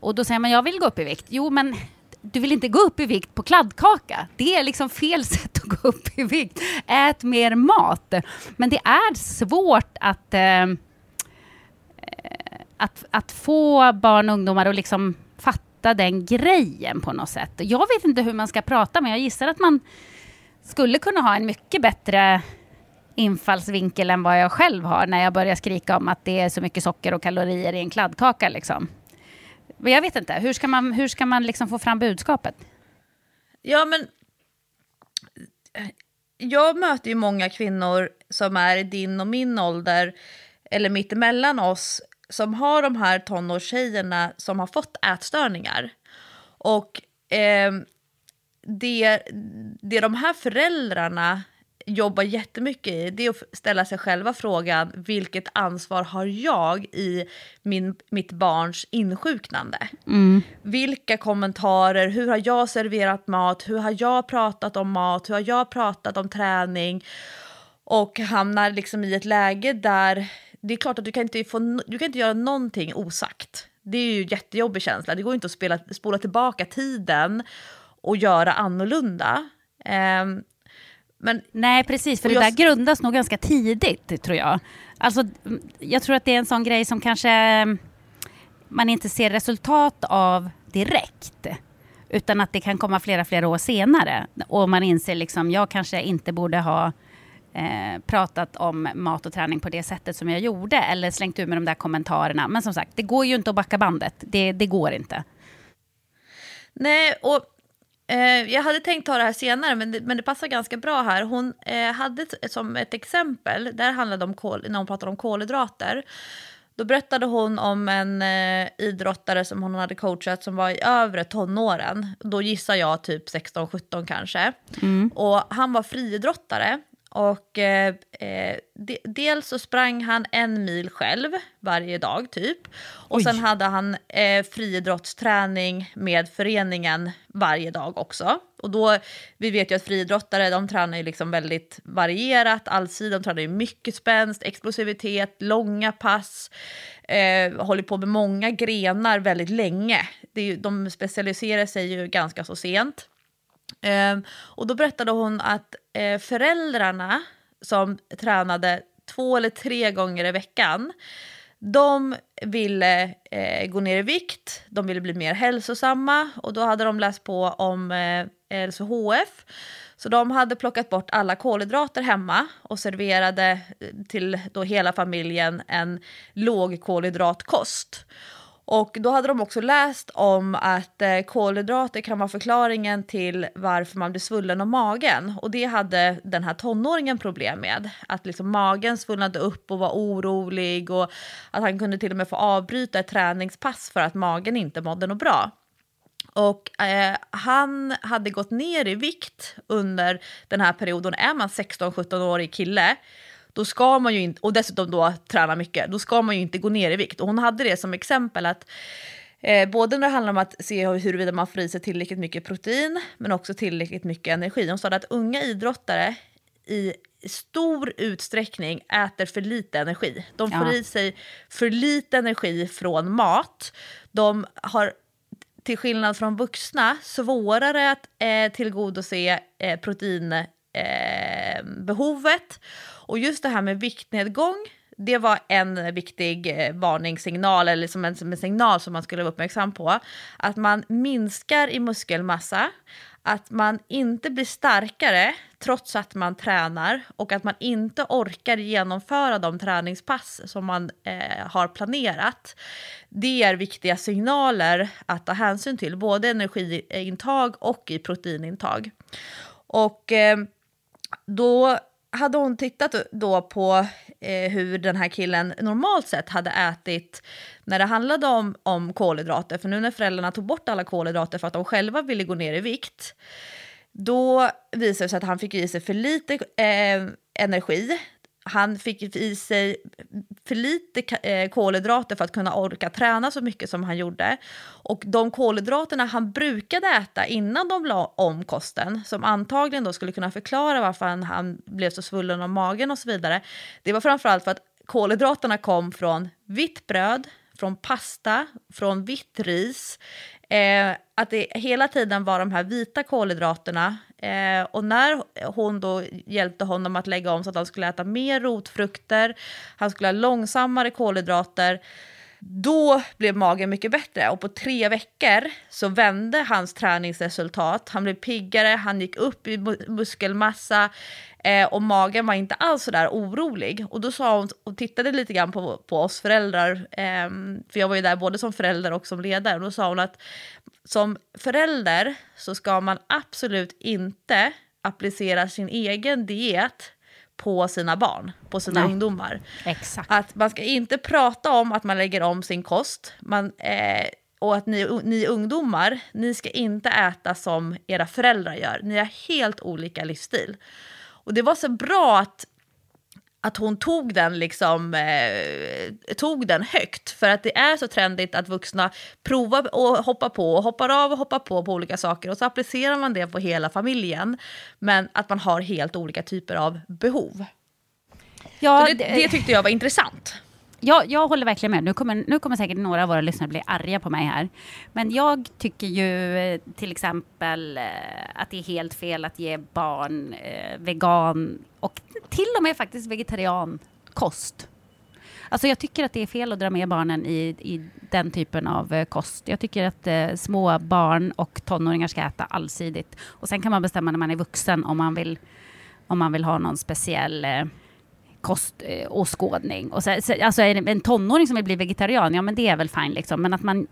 Och då säger man, jag vill gå upp i vikt. Jo, men du vill inte gå upp i vikt på kladdkaka. Det är liksom fel sätt att gå upp i vikt. Ät mer mat. Men det är svårt att, ehm, eh, att, att få barn och ungdomar att liksom fatta den grejen på något sätt. Jag vet inte hur man ska prata, men jag gissar att man skulle kunna ha en mycket bättre infallsvinkel än vad jag själv har när jag börjar skrika om att det är så mycket socker och kalorier i en kladdkaka. Liksom. Men jag vet inte, hur ska man, hur ska man liksom få fram budskapet? Ja, men eh, jag möter ju många kvinnor som är i din och min ålder, eller mitt emellan oss, som har de här tonårstjejerna som har fått ätstörningar. Och eh, det, det de här föräldrarna jobbar jättemycket i det är att ställa sig själva frågan vilket ansvar har jag i min, mitt barns insjuknande? Mm. Vilka kommentarer, hur har jag serverat mat, hur har jag pratat om mat, hur har jag pratat om träning? Och hamnar liksom i ett läge där det är klart att du kan inte, få, du kan inte göra någonting osagt. Det är ju en jättejobbig känsla. Det går inte att spela, spola tillbaka tiden och göra annorlunda. Um, men, Nej, precis, för det jag... där grundas nog ganska tidigt, tror jag. Alltså, jag tror att det är en sån grej som kanske mm, man inte ser resultat av direkt. Utan att det kan komma flera, flera år senare. Och man inser liksom, jag kanske inte borde ha eh, pratat om mat och träning på det sättet som jag gjorde. Eller slängt ur med de där kommentarerna. Men som sagt, det går ju inte att backa bandet. Det, det går inte. Nej, och eh, jag hade tänkt ta det här senare, men det, men det passar ganska bra här. Hon eh, hade som ett exempel, där handlade om kol, när hon pratade om kolhydrater. Då berättade hon om en eh, idrottare som hon hade coachat som var i övre tonåren. Då gissar jag typ 16-17 kanske. Mm. Och han var friidrottare. Och eh, eh, de, dels så sprang han en mil själv varje dag typ. Och Oj. sen hade han eh, friidrottsträning med föreningen varje dag också. Och då, vi vet ju att friidrottare de tränar ju liksom väldigt varierat, allsidigt. De tränar ju mycket spänst, explosivitet, långa pass. Eh, håller på med många grenar väldigt länge. Det är ju, de specialiserar sig ju ganska så sent. Ehm, och då berättade hon att eh, föräldrarna som tränade två eller tre gånger i veckan, de ville eh, gå ner i vikt, de ville bli mer hälsosamma och då hade de läst på om eh, LCHF. Så de hade plockat bort alla kolhydrater hemma och serverade till då hela familjen en lågkolhydratkost. Och då hade de också läst om att eh, kolhydrater kan vara förklaringen till varför man blir svullen om magen. Och det hade den här tonåringen problem med. Att liksom magen svullnade upp och var orolig och att han kunde till och med få avbryta ett träningspass för att magen inte mådde något bra. Och eh, han hade gått ner i vikt under den här perioden. Är man 16-17-årig kille då ska man ju inte, och dessutom då träna mycket, då ska man ju inte gå ner i vikt. Och hon hade det som exempel att eh, både när det handlar om att se huruvida man får i sig tillräckligt mycket protein, men också tillräckligt mycket energi. Hon sa att unga idrottare i stor utsträckning äter för lite energi. De får ja. i sig för lite energi från mat. De har till skillnad från vuxna svårare att eh, tillgodose eh, proteinbehovet. Eh, behovet. och just det här med viktnedgång, det var en viktig eh, varningssignal, eller som en, som en signal som man skulle vara uppmärksam på. Att man minskar i muskelmassa, att man inte blir starkare trots att man tränar och att man inte orkar genomföra de träningspass som man eh, har planerat. Det är viktiga signaler att ta hänsyn till, både energiintag och i proteinintag. Och eh, då hade hon tittat då på eh, hur den här killen normalt sett hade ätit när det handlade om, om kolhydrater, för nu när föräldrarna tog bort alla kolhydrater för att de själva ville gå ner i vikt, då visade det sig att han fick i sig för lite eh, energi han fick i sig för lite eh, kolhydrater för att kunna orka träna så mycket som han gjorde. Och de kolhydraterna han brukade äta innan de la om kosten, som antagligen då skulle kunna förklara varför han, han blev så svullen om magen och så vidare, det var framförallt för att kolhydraterna kom från vitt bröd, från pasta, från vitt ris. Eh, att det hela tiden var de här vita kolhydraterna. Eh, och när hon då hjälpte honom att lägga om så att han skulle äta mer rotfrukter, han skulle ha långsammare kolhydrater, då blev magen mycket bättre och på tre veckor så vände hans träningsresultat. Han blev piggare, han gick upp i muskelmassa eh, och magen var inte alls så där orolig. Och då sa hon och tittade lite grann på, på oss föräldrar, eh, för jag var ju där både som förälder och som ledare. Och då sa hon att som förälder så ska man absolut inte applicera sin egen diet på sina barn, på sina Nej. ungdomar. Exakt. Att man ska inte prata om att man lägger om sin kost. Man, eh, och att ni, ni ungdomar, ni ska inte äta som era föräldrar gör. Ni har helt olika livsstil. Och det var så bra att att hon tog den, liksom, eh, tog den högt. För att det är så trendigt att vuxna provar och hoppar på, och hoppar av och hoppar på på olika saker. Och så applicerar man det på hela familjen. Men att man har helt olika typer av behov. Ja, det, det tyckte jag var intressant. Ja, jag håller verkligen med. Nu kommer, nu kommer säkert några av våra lyssnare bli arga på mig här. Men jag tycker ju eh, till exempel eh, att det är helt fel att ge barn eh, vegan och till och med faktiskt vegetariankost. Alltså jag tycker att det är fel att dra med barnen i, i den typen av eh, kost. Jag tycker att eh, små barn och tonåringar ska äta allsidigt. Och sen kan man bestämma när man är vuxen om man vill, om man vill ha någon speciell eh, koståskådning. Och så, så, alltså är det en tonåring som vill bli vegetarian, ja men det är väl fine liksom. Men att man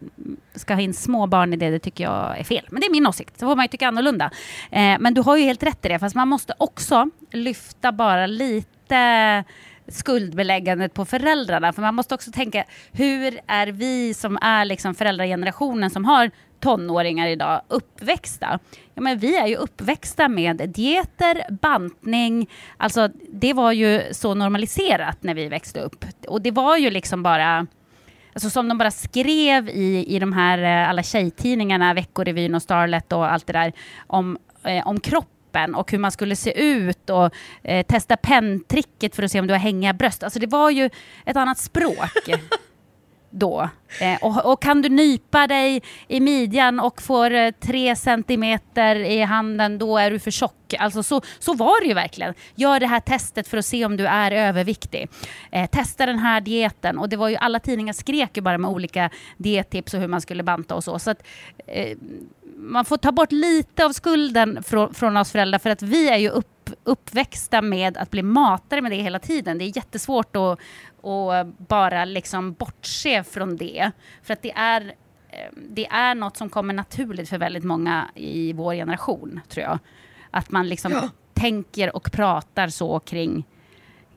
ska ha in små barn i det, det tycker jag är fel. Men det är min åsikt, så får man ju tycka annorlunda. Eh, men du har ju helt rätt i det, fast man måste också lyfta bara lite skuldbeläggandet på föräldrarna. För man måste också tänka, hur är vi som är liksom föräldragenerationen som har tonåringar idag uppväxta? Ja, men vi är ju uppväxta med dieter, bantning, alltså det var ju så normaliserat när vi växte upp. Och det var ju liksom bara Alltså som de bara skrev i, i de här eh, alla tjejtidningarna, Veckorevyn och Starlet och allt det där om, eh, om kroppen och hur man skulle se ut och eh, testa penntricket för att se om du har hängiga bröst. Alltså det var ju ett annat språk. då. Eh, och, och, kan du nypa dig i midjan och får eh, tre centimeter i handen, då är du för tjock. Alltså så, så var det ju verkligen. Gör det här testet för att se om du är överviktig. Eh, testa den här dieten. Och det var ju, alla tidningar skrek ju bara med olika diettips och hur man skulle banta och så. så att, eh, man får ta bort lite av skulden från, från oss föräldrar för att vi är ju upp, uppväxta med att bli matade med det hela tiden. Det är jättesvårt att, att bara liksom bortse från det. För att det är, eh, det är något som kommer naturligt för väldigt många i vår generation, tror jag. Att man liksom ja. tänker och pratar så kring,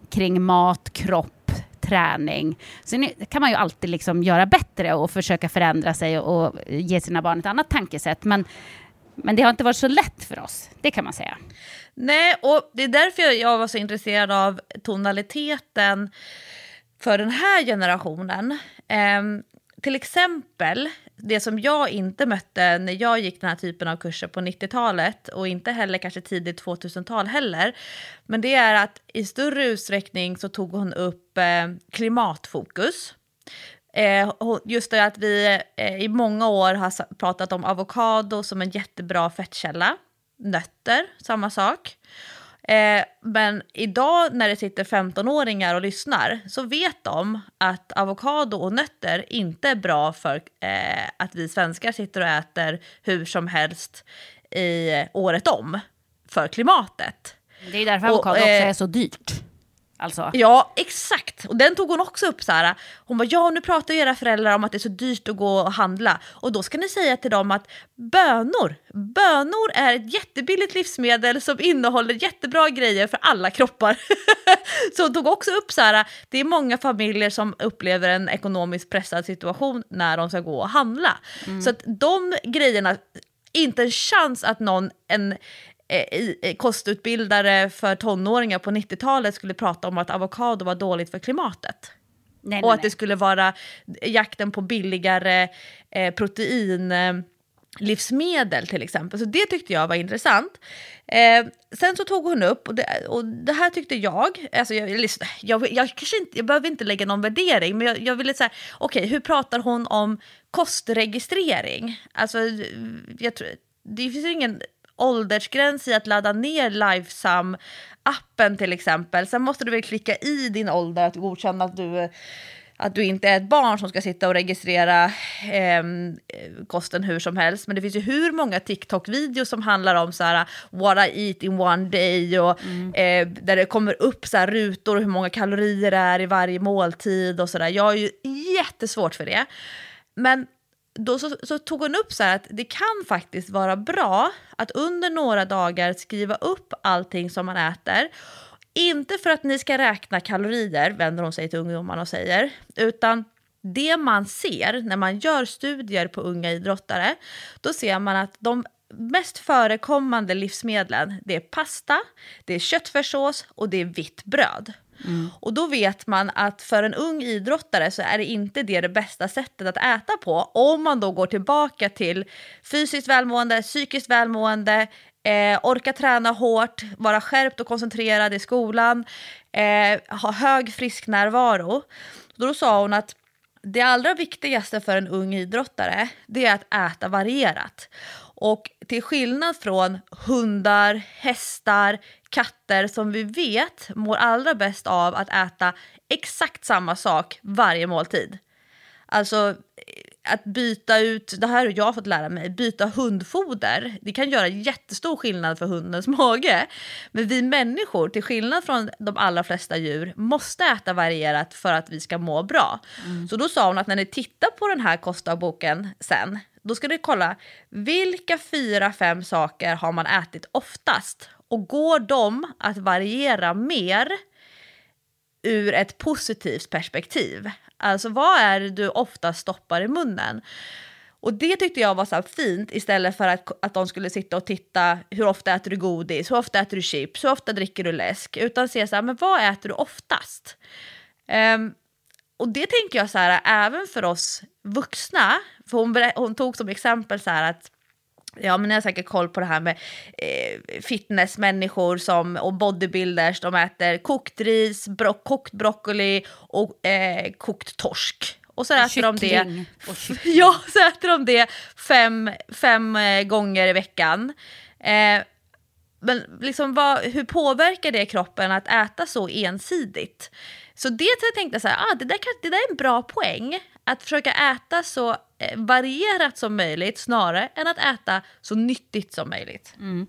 kring mat, kropp, träning. Sen kan man ju alltid liksom göra bättre och försöka förändra sig och ge sina barn ett annat tankesätt. Men, men det har inte varit så lätt för oss, det kan man säga. Nej, och det är därför jag var så intresserad av tonaliteten för den här generationen. Eh, till exempel, det som jag inte mötte när jag gick den här typen av kurser på 90-talet och inte heller kanske tidigt 2000-tal heller. Men det är att i större utsträckning så tog hon upp eh, klimatfokus. Eh, just det att vi eh, i många år har pratat om avokado som en jättebra fettkälla. Nötter, samma sak. Eh, men idag när det sitter 15-åringar och lyssnar så vet de att avokado och nötter inte är bra för eh, att vi svenskar sitter och äter hur som helst i året om för klimatet. Det är därför avokado och, eh, också är så dyrt. Alltså. Ja, exakt. Och den tog hon också upp så här. Hon bara, ja nu pratar era föräldrar om att det är så dyrt att gå och handla. Och då ska ni säga till dem att bönor, bönor är ett jättebilligt livsmedel som innehåller jättebra grejer för alla kroppar. så hon tog också upp så här, det är många familjer som upplever en ekonomiskt pressad situation när de ska gå och handla. Mm. Så att de grejerna, inte en chans att någon, en, eh, kostutbildare för tonåringar på 90-talet skulle prata om att avokado var dåligt för klimatet. Nej, och nej, att det skulle vara jakten på billigare eh, protein eh, livsmedel till exempel. Så det tyckte jag var intressant. Eh, sen så tog hon upp, och det, och det här tyckte jag, alltså jag, jag, jag, kanske inte, jag behöver inte lägga någon värdering, men jag, jag ville säga, okej okay, hur pratar hon om kostregistrering? Alltså, jag tror, det finns ingen åldersgräns i att ladda ner Lifesum-appen till exempel. Sen måste du väl klicka i din ålder att godkänna att du, att du inte är ett barn som ska sitta och registrera eh, kosten hur som helst. Men det finns ju hur många TikTok-videos som handlar om så här, what I eat in one day och mm. eh, där det kommer upp så här, rutor och hur många kalorier det är i varje måltid och sådär. Jag har ju jättesvårt för det. Men då så, så, tog hon upp så att det kan faktiskt vara bra att under några dagar skriva upp allting som man äter. Inte för att ni ska räkna kalorier, vänder hon sig till ungdomarna och säger, utan det man ser när man gör studier på unga idrottare, då ser man att de mest förekommande livsmedlen, det är pasta, det är köttfärssås och det är vitt bröd. Mm. Och då vet man att för en ung idrottare så är det inte det det bästa sättet att äta på om man då går tillbaka till fysiskt välmående, psykiskt välmående, eh, orka träna hårt, vara skärpt och koncentrerad i skolan, eh, ha hög frisk närvaro. Då sa hon att det allra viktigaste för en ung idrottare det är att äta varierat. Och till skillnad från hundar, hästar, katter som vi vet mår allra bäst av att äta exakt samma sak varje måltid. Alltså att byta ut, det här har jag fått lära mig, byta hundfoder. Det kan göra jättestor skillnad för hundens mage. Men vi människor, till skillnad från de allra flesta djur, måste äta varierat för att vi ska må bra. Så då sa hon att när ni tittar på den här kostdagboken sen, då ska ni kolla vilka fyra, fem saker har man ätit oftast? Och går de att variera mer ur ett positivt perspektiv? Alltså vad är det du ofta stoppar i munnen? Och det tyckte jag var så fint istället för att, att de skulle sitta och titta hur ofta äter du godis, hur ofta äter du chips, hur ofta dricker du läsk? Utan se så här, men vad äter du oftast? Um, och det tänker jag så här, även för oss vuxna, för hon, hon tog som exempel så här att Ja, men ni har säkert koll på det här med eh, fitnessmänniskor som, och bodybuilders. De äter kokt ris, bro kokt broccoli och eh, kokt torsk. Och så äter de det, ja, så äter de det fem, fem eh, gånger i veckan. Eh, men liksom vad, hur påverkar det kroppen att äta så ensidigt? Så det jag tänkte så här, ah, det, där kan, det där är en bra poäng. Att försöka äta så varierat som möjligt snarare än att äta så nyttigt som möjligt. Mm.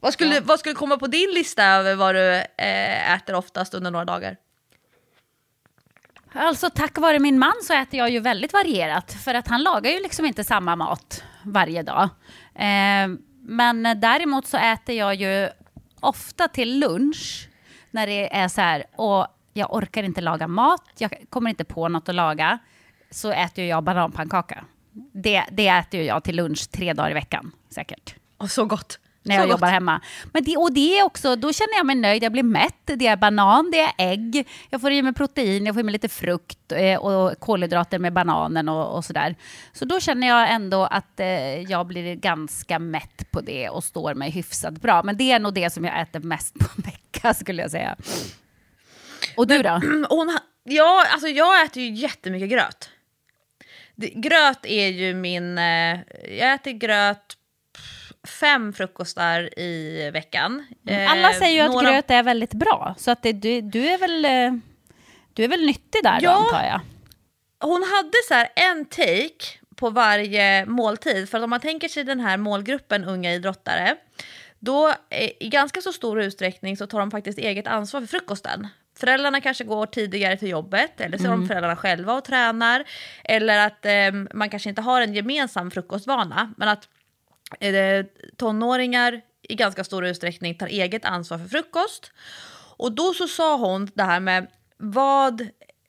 Vad, skulle, ja. vad skulle komma på din lista över vad du eh, äter oftast under några dagar? Alltså tack vare min man så äter jag ju väldigt varierat för att han lagar ju liksom inte samma mat varje dag. Eh, men däremot så äter jag ju ofta till lunch när det är så här, och jag orkar inte laga mat, jag kommer inte på något att laga, så äter jag bananpannkaka. Det, det äter jag till lunch tre dagar i veckan säkert. Och så gott! När jag jobbar hemma. Men det, och det är också, då känner jag mig nöjd, jag blir mätt. Det är banan, det är ägg, jag får i mig protein, jag får i mig lite frukt eh, och kolhydrater med bananen och, och sådär. Så då känner jag ändå att eh, jag blir ganska mätt på det och står mig hyfsat bra. Men det är nog det som jag äter mest på en vecka skulle jag säga. Och du då? hon, ja, alltså jag äter ju jättemycket gröt. Det, gröt är ju min... Eh, jag äter gröt fem frukostar i veckan. Mm. Alla säger ju att några... gröt är väldigt bra, så att det, du, du, är väl, eh, du är väl nyttig där ja, då, antar jag? Hon hade så här en take på varje måltid, för om man tänker sig den här målgruppen unga idrottare, då i ganska så stor utsträckning så tar de faktiskt eget ansvar för frukosten. Föräldrarna kanske går tidigare till jobbet eller så är de mm. föräldrarna själva och tränar. Eller att eh, man kanske inte har en gemensam frukostvana. Men att eh, tonåringar i ganska stor utsträckning tar eget ansvar för frukost. Och då så sa hon det här med vad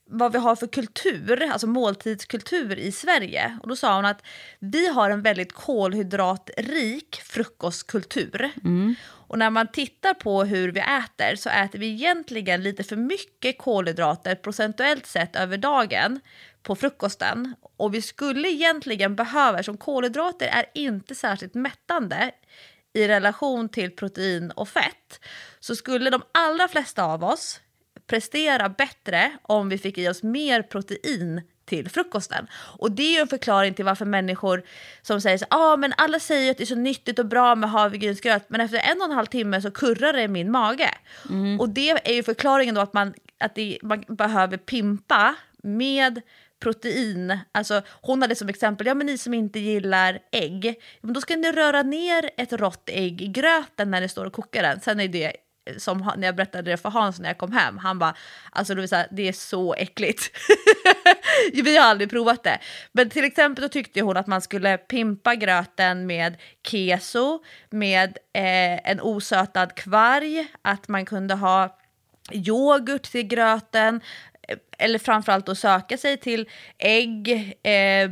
vad vi har för kultur, alltså måltidskultur i Sverige. Och då sa hon att vi har en väldigt kolhydratrik frukostkultur. Mm. Och när man tittar på hur vi äter så äter vi egentligen lite för mycket kolhydrater procentuellt sett över dagen på frukosten. Och vi skulle egentligen behöva, som kolhydrater är inte särskilt mättande i relation till protein och fett, så skulle de allra flesta av oss prestera bättre om vi fick i oss mer protein till frukosten. Och det är ju en förklaring till varför människor som säger så ah, men alla säger att det är så nyttigt och bra med havregrynsgröt men efter en och en halv timme så kurrar det i min mage. Mm. Och det är ju förklaringen då att man, att det, man behöver pimpa med protein. Alltså, hon hade som exempel, ja men ni som inte gillar ägg, men då ska ni röra ner ett rått ägg i gröten när det står och kokar den. Sen är det som när jag berättade det för Hans när jag kom hem, han bara alltså det, här, det är så äckligt. Vi har aldrig provat det. Men till exempel då tyckte hon att man skulle pimpa gröten med keso, med eh, en osötad kvarg, att man kunde ha yoghurt till gröten, eh, eller framförallt att söka sig till ägg, eh,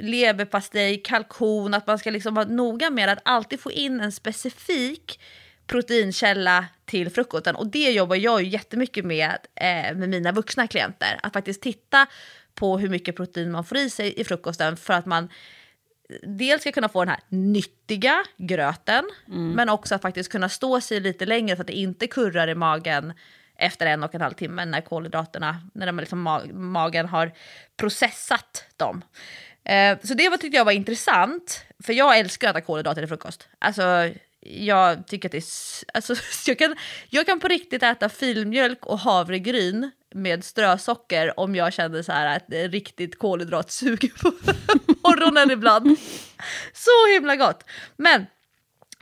leverpastej, kalkon, att man ska liksom vara noga med att alltid få in en specifik proteinkälla till frukosten. Och det jobbar jag ju jättemycket med eh, med mina vuxna klienter. Att faktiskt titta på hur mycket protein man får i sig i frukosten för att man dels ska kunna få den här nyttiga gröten mm. men också att faktiskt kunna stå sig lite längre så att det inte kurrar i magen efter en och en halv timme när kolhydraterna, när de liksom ma magen har processat dem. Eh, så det var, tyckte jag var intressant, för jag älskar att äta kolhydrater till frukost. Alltså, jag tycker att det är... Alltså, jag, kan, jag kan på riktigt äta filmjölk och havregryn med strösocker om jag känner så här att det är riktigt kolhydratsug på morgonen ibland. Så himla gott! Men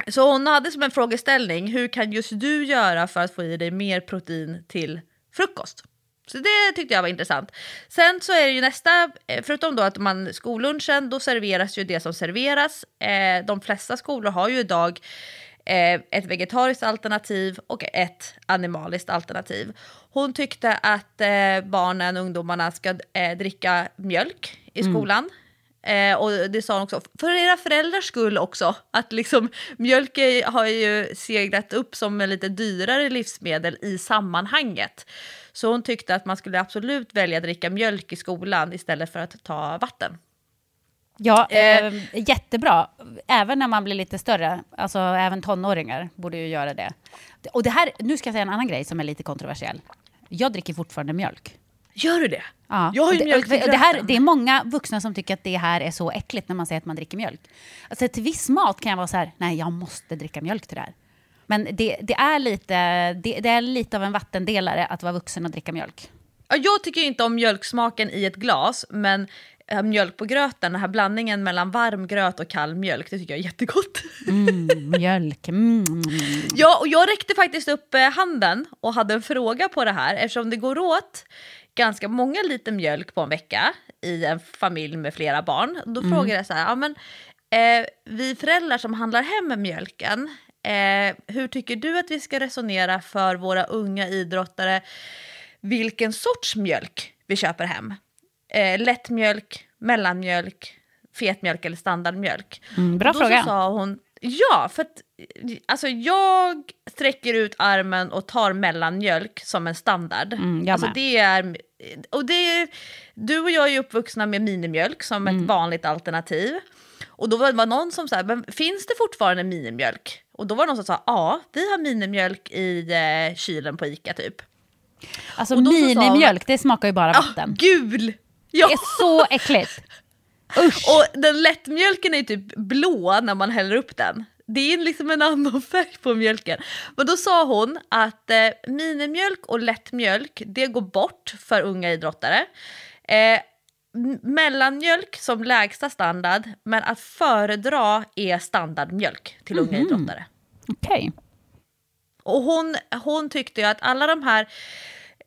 så hon hade som en frågeställning, hur kan just du göra för att få i dig mer protein till frukost? Så det tyckte jag var intressant. Sen så är det ju nästa, eh, förutom då att man skollunchen, då serveras ju det som serveras. Eh, de flesta skolor har ju idag eh, ett vegetariskt alternativ och ett animaliskt alternativ. Hon tyckte att eh, barnen, ungdomarna ska dricka mjölk i skolan. Eh, och det sa hon också, för era föräldrars skull också, att liksom mjölk har ju seglat upp som en lite dyrare livsmedel i sammanhanget. Så hon tyckte att man skulle absolut välja att dricka mjölk i skolan istället för att ta vatten. Ja, Eh. eh, jättebra. Även när man blir lite större. Alltså även tonåringar borde ju göra det. Och det här, nu ska jag säga en annan grej som är lite kontroversiell. Jag dricker fortfarande mjölk. Gör du det? Ja. Jag har ju mjölk till det, här, det är många vuxna som tycker att det här är så äckligt när man säger att man dricker mjölk. Alltså till viss mat kan jag vara så här, nej jag måste dricka mjölk till det här. Men det, det, är lite, det, det är lite av en vattendelare att vara vuxen och dricka mjölk. Ja, jag tycker inte om mjölksmaken i ett glas, men eh, mjölk på gröten, den här blandningen mellan varm gröt och kall mjölk, det tycker jag är jättegott. Mjölk, mm. Ja, och jag räckte faktiskt upp eh, handen och hade en fråga på det här eftersom det går åt ganska många liter mjölk på en vecka i en familj med flera barn. Då frågade jag så här, ja, men, eh, vi föräldrar som handlar hem mjölken, eh, hur tycker du att vi ska resonera för våra unga idrottare vilken sorts mjölk vi köper hem? Eh, lättmjölk, mellanmjölk, fetmjölk eller standardmjölk? Mm, bra då fråga. Sa hon, ja, för att alltså, jag sträcker ut armen och tar mellanmjölk som en standard. Mm, alltså, det är, och det du och jag är ju uppvuxna med minimjölk som Mm. ett vanligt alternativ. Och då var det någon som sa, men finns det fortfarande minimjölk? Och då var det någon som sa, ja, vi har minimjölk i eh, kylen på Ica typ. Alltså minimjölk, det smakar ju bara Ah, vatten. gul! Ja. Det är så äckligt. Usch. Och den lättmjölken är typ blå när man häller upp den. Det är liksom en annan färg på mjölken. Men då sa hon att eh, minimjölk och lättmjölk, det går bort för unga idrottare. Eh, mellanmjölk som lägsta standard, men att föredra är standardmjölk till unga idrottare. Okej. Och hon, hon tyckte ju att alla de här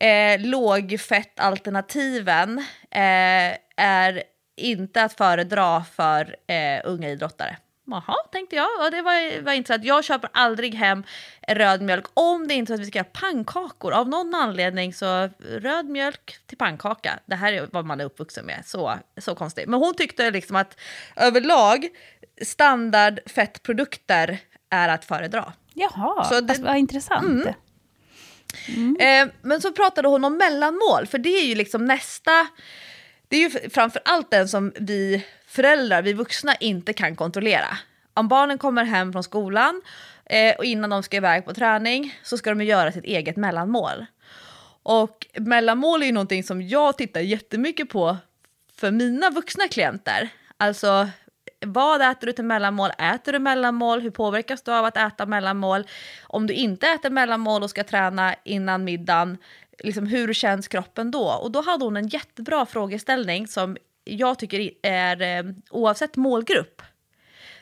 eh, lågfettalternativen eh, är inte att föredra för eh, unga idrottare. Jaha, tänkte jag. Ja, det var, var intressant. Jag köper aldrig hem röd mjölk om det inte är så att vi ska göra pannkakor. Av någon anledning så röd mjölk till pannkaka. Det här är vad man är uppvuxen med. Så, så konstigt. Men hon tyckte liksom att överlag standard fettprodukter är att föredra. Jaha, Så det- alltså, vad intressant. Eh, men så pratade hon om mellanmål, för det är ju liksom nästa... Det är ju framför allt den som vi föräldrar, vi vuxna, inte kan kontrollera. Om barnen kommer hem från skolan eh, och innan de ska iväg på träning så ska de göra sitt eget mellanmål. Och mellanmål är ju någonting som jag tittar jättemycket på för mina vuxna klienter. Alltså, vad äter du till mellanmål? Äter du mellanmål? Hur påverkas du av att äta mellanmål? Om du inte äter mellanmål och ska träna innan middagen, liksom, hur känns kroppen då? Och då hade hon en jättebra frågeställning som jag tycker är eh, oavsett målgrupp.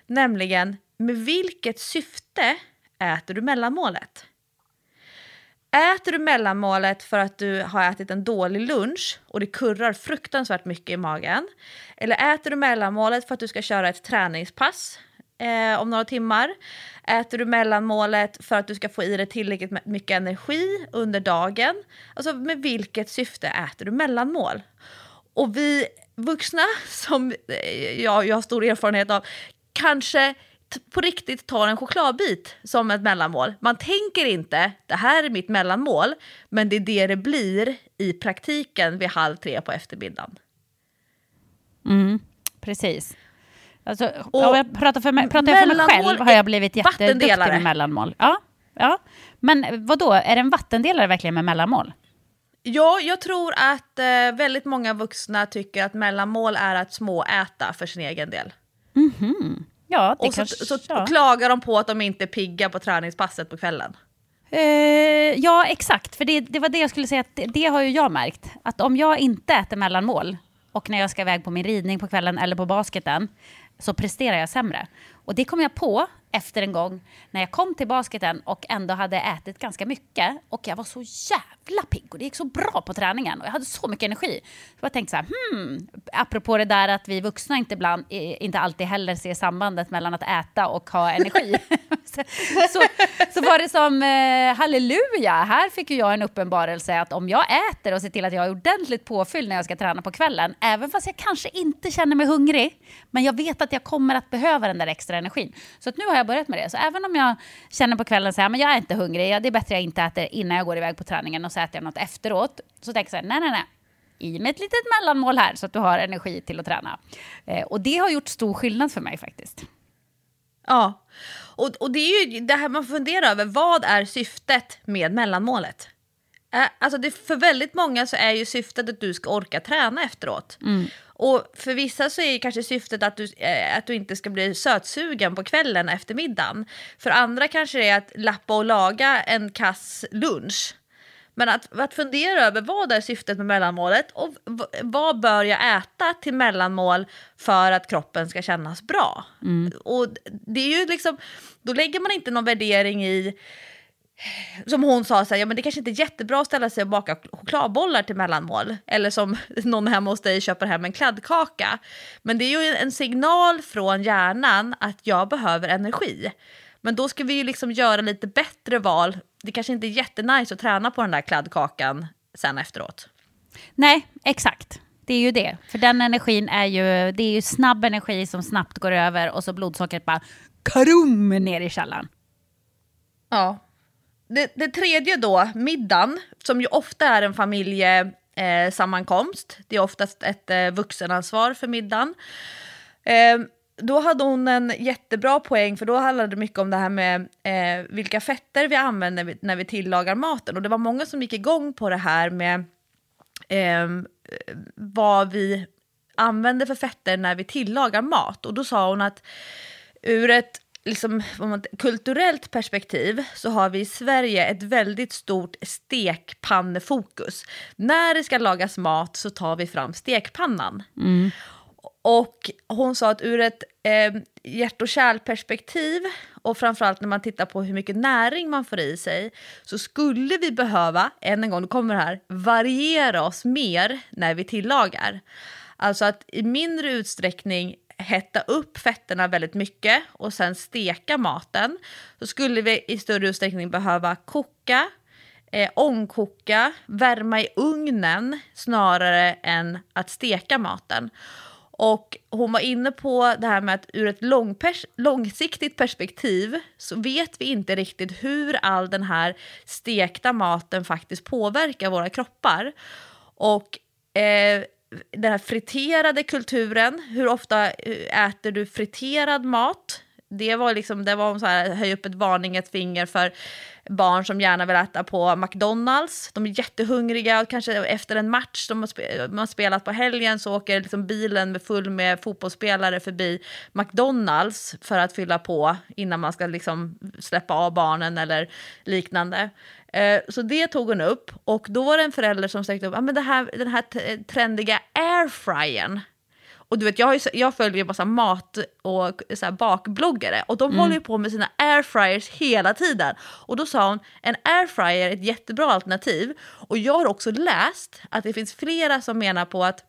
Nämligen, med vilket syfte äter du mellanmålet? Äter du mellanmålet för att du har ätit en dålig lunch och det kurrar fruktansvärt mycket i magen? Eller äter du mellanmålet för att du ska köra ett träningspass eh, om några timmar? Äter du mellanmålet för att du ska få i dig tillräckligt mycket energi under dagen? Alltså med vilket syfte äter du mellanmål? Och vi vuxna, som eh, jag, jag har stor erfarenhet av, kanske på riktigt tar en chokladbit som ett mellanmål. Man tänker inte, det här är mitt mellanmål, men det är det det blir i praktiken vid halv tre på eftermiddagen. Precis. Alltså, Och jag pratar för mig, pratar jag för mig själv har jag blivit jätteduktig med mellanmål. Ja, ja. Men vad då? är det en vattendelare verkligen med mellanmål? Ja, jag tror att eh, väldigt många vuxna tycker att mellanmål är att småäta för sin egen del. Ja, det Och så, kanske... så ja. klagar de på att de inte är pigga på träningspasset på kvällen. Eh, ja, exakt. För det, det var det jag skulle säga, att det, det har ju jag märkt. Att om jag inte äter mellanmål och när jag ska iväg på min ridning på kvällen eller på basketen så presterar jag sämre. Och det kom jag på efter en gång när jag kom till basketen och ändå hade ätit ganska mycket och jag var så jävla pigg och det gick så bra på träningen och jag hade så mycket energi. Så jag tänkte så här, hmm, apropå det där att vi vuxna inte, ibland, inte alltid heller ser sambandet mellan att äta och ha energi. så, så, så var det som eh, halleluja, här fick ju jag en uppenbarelse att om jag äter och ser till att jag är ordentligt påfylld när jag ska träna på kvällen, även fast jag kanske inte känner mig hungrig, men jag vet att jag kommer att behöva den där extra energin. Så att nu har jag börjat med det. Så även om jag känner på kvällen så här, men jag är inte hungrig, det är bättre jag inte äter innan jag går iväg på träningen och så äter jag något efteråt. Så tänker jag så här, nej, nej, nej. I med ett litet mellanmål här så att du har energi till att träna. Eh, och det har gjort stor skillnad för mig faktiskt. Ja, och, och det är ju det här man funderar över. Vad är syftet med mellanmålet? Eh, Alltså det, för väldigt många så är ju syftet att du ska orka träna efteråt. Och för vissa så är kanske syftet att du, eh, att du inte ska bli sötsugen på kvällen efter middagen. För andra kanske det är att lappa och laga en kass lunch. Men att, att fundera över vad är syftet med mellanmålet och vad bör jag äta till mellanmål för att kroppen ska kännas bra. Och det är ju liksom, då lägger man inte någon värdering i som hon sa, så här, ja, men det kanske inte är jättebra att ställa sig och baka chokladbollar till mellanmål. Eller som någon hemma hos dig köper hem en kladdkaka. Men det är ju en signal från hjärnan att jag behöver energi. Men då ska vi ju liksom göra lite bättre val. Det kanske inte är jättenice att träna på den där kladdkakan sen efteråt. Nej, exakt. Det är ju det. För den energin är ju, det är ju snabb energi som snabbt går över och så blodsockret bara karum ner i källaren. Ja. Det, det tredje då, middagen, som ju ofta är en familjesammankomst. Eh, sammankomst. det är oftast ett eh, vuxenansvar för middagen. Eh, då hade hon en jättebra poäng, för då handlade det mycket om det här med eh, vilka fetter vi använder när vi, när vi tillagar maten. Och det var många som gick igång på det här med eh, vad vi använder för fetter när vi tillagar mat. Och då sa hon att ur ett liksom, kulturellt perspektiv så har vi i Sverige ett väldigt stort stekpannefokus. När det ska lagas mat så tar vi fram stekpannan. Mm. Och hon sa att ur ett eh, hjärt och kärlperspektiv och framförallt när man tittar på hur mycket näring man får i sig så skulle vi behöva, än en gång, nu kommer det här, variera oss mer när vi tillagar. Alltså att i mindre utsträckning hetta upp fetterna väldigt mycket och sen steka maten så skulle vi i större utsträckning behöva koka, eh, ångkoka, värma i ugnen snarare än att steka maten. Och hon var inne på det här med att ur ett långpers- långsiktigt perspektiv så vet vi inte riktigt hur all den här stekta maten faktiskt påverkar våra kroppar. Och eh, den här friterade kulturen, hur ofta eh, äter du friterad mat? Det var liksom, det var så här, höj upp ett varningens finger för barn som gärna vill äta på McDonalds. De är jättehungriga och kanske efter en match de har, spe, man har spelat på helgen så åker liksom bilen med full med fotbollsspelare förbi McDonalds för att fylla på innan man ska liksom släppa av barnen eller liknande. Eh, så det tog hon upp och då var det en förälder som sökte upp ah, men det här, den här trendiga airfryern. Och du vet, jag, har ju, jag följer ju massa mat och så här, bakbloggare och de håller ju på med sina airfryers hela tiden. Och då sa hon, en airfryer är ett jättebra alternativ. Och jag har också läst att det finns flera som menar på att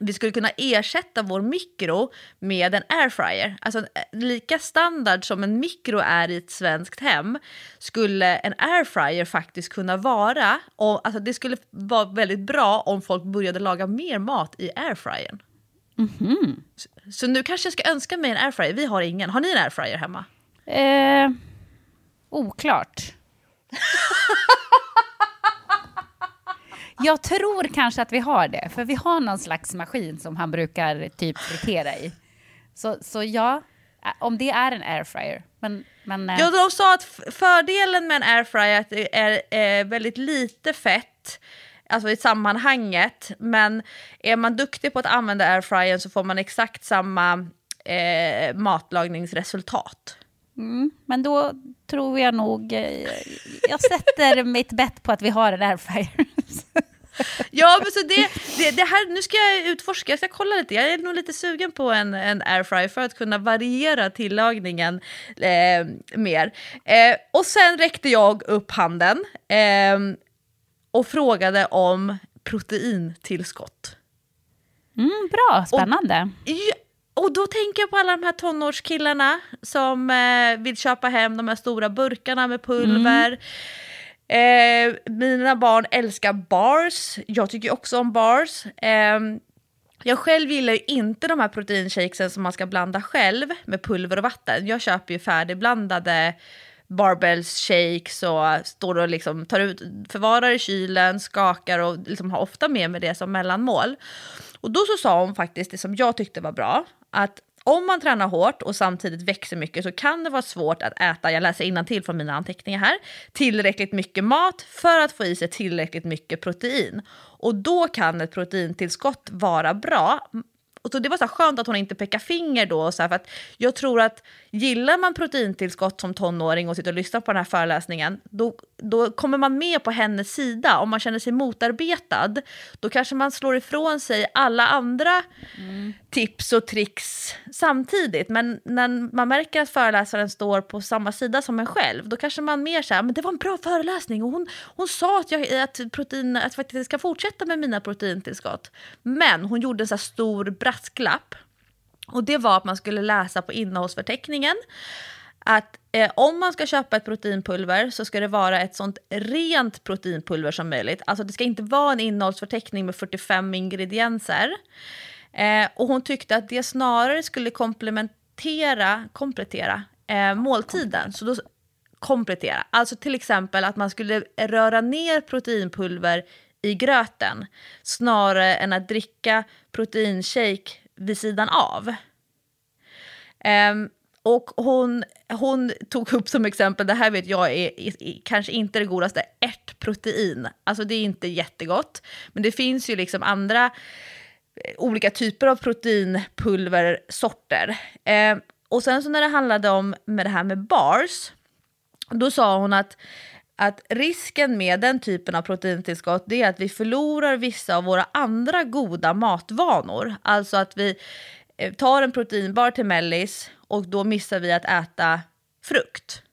vi skulle kunna ersätta vår mikro med en airfryer. Alltså en- lika standard som en mikro är i ett svenskt hem skulle en airfryer faktiskt kunna vara. Och, alltså det skulle vara väldigt bra om folk började laga mer mat i airfryern. Så, så nu kanske jag ska önska mig en airfryer. Vi har ingen. Har ni en airfryer hemma? Eh, oklart. Jag tror kanske att vi har det, för vi har någon slags maskin som han brukar typ fritera i. Så, så ja, eh, om det är en airfryer. Men, men, eh, Ja, de sa att fördelen med en airfryer är att det är eh, väldigt lite fett alltså i sammanhanget. Men är man duktig på att använda airfryern så får man exakt samma eh, matlagningsresultat. Mm, men då tror jag nog... Eh, jag sätter mitt bett på att vi har en airfryer. Ja, men så det, det, det, här, nu ska jag utforska, jag ska kolla lite. Jag är nog lite sugen på en, en airfryer för att kunna variera tillagningen eh, mer. Eh, och sen räckte jag upp handen eh, och frågade om proteintillskott. Mm, bra, spännande. Och, och då tänker jag på alla de här tonårskillarna som eh, vill köpa hem de här stora burkarna med pulver. Mm. Eh, mina barn älskar bars, jag tycker också om bars. Eh, jag själv gillar ju inte de här proteinshakesen som man ska blanda själv med pulver och vatten. Jag köper ju färdigblandade barbells shakes och står och liksom tar ut, förvarar i kylen, skakar och liksom har ofta med mig det som mellanmål. Och då så sa hon faktiskt det som jag tyckte var bra, att om man tränar hårt och samtidigt växer mycket så kan det vara svårt att äta, jag läser till från mina anteckningar här, tillräckligt mycket mat för att få i sig tillräckligt mycket protein. Och då kan ett proteintillskott vara bra, och så det var så skönt att hon inte pekar finger då. Så här, för att jag tror att gillar man proteintillskott som tonåring och sitter och lyssnar på den här föreläsningen, då, då kommer man med på hennes sida. Om man känner sig motarbetad, då kanske man slår ifrån sig alla andra mm. tips och tricks samtidigt. Men när man märker att föreläsaren står på samma sida som en själv, då kanske man mer säger men det var en bra föreläsning och hon, hon sa att jag att protein, att faktiskt ska fortsätta med mina proteintillskott. Men hon gjorde en så stor brasklapp. Och det var att man skulle läsa på innehållsförteckningen att eh, om man ska köpa ett proteinpulver så ska det vara ett sånt rent proteinpulver som möjligt. Alltså det ska inte vara en innehållsförteckning med 45 ingredienser. Eh, och hon tyckte att det snarare skulle komplementera, komplettera eh, måltiden. Så då, komplettera, alltså till exempel att man skulle röra ner proteinpulver i gröten snarare än att dricka proteinshake vid sidan av. Um, och hon, hon tog upp som exempel, det här vet jag är, är, är, kanske inte det godaste, ärtprotein. Alltså det är inte jättegott, men det finns ju liksom andra eh, olika typer av proteinpulversorter. Eh, och sen så när det handlade om med det här med bars, då sa hon att att risken med den typen av proteintillskott det är att vi förlorar vissa av våra andra goda matvanor. Alltså att vi eh, tar en proteinbar till mellis och då missar vi att äta frukt.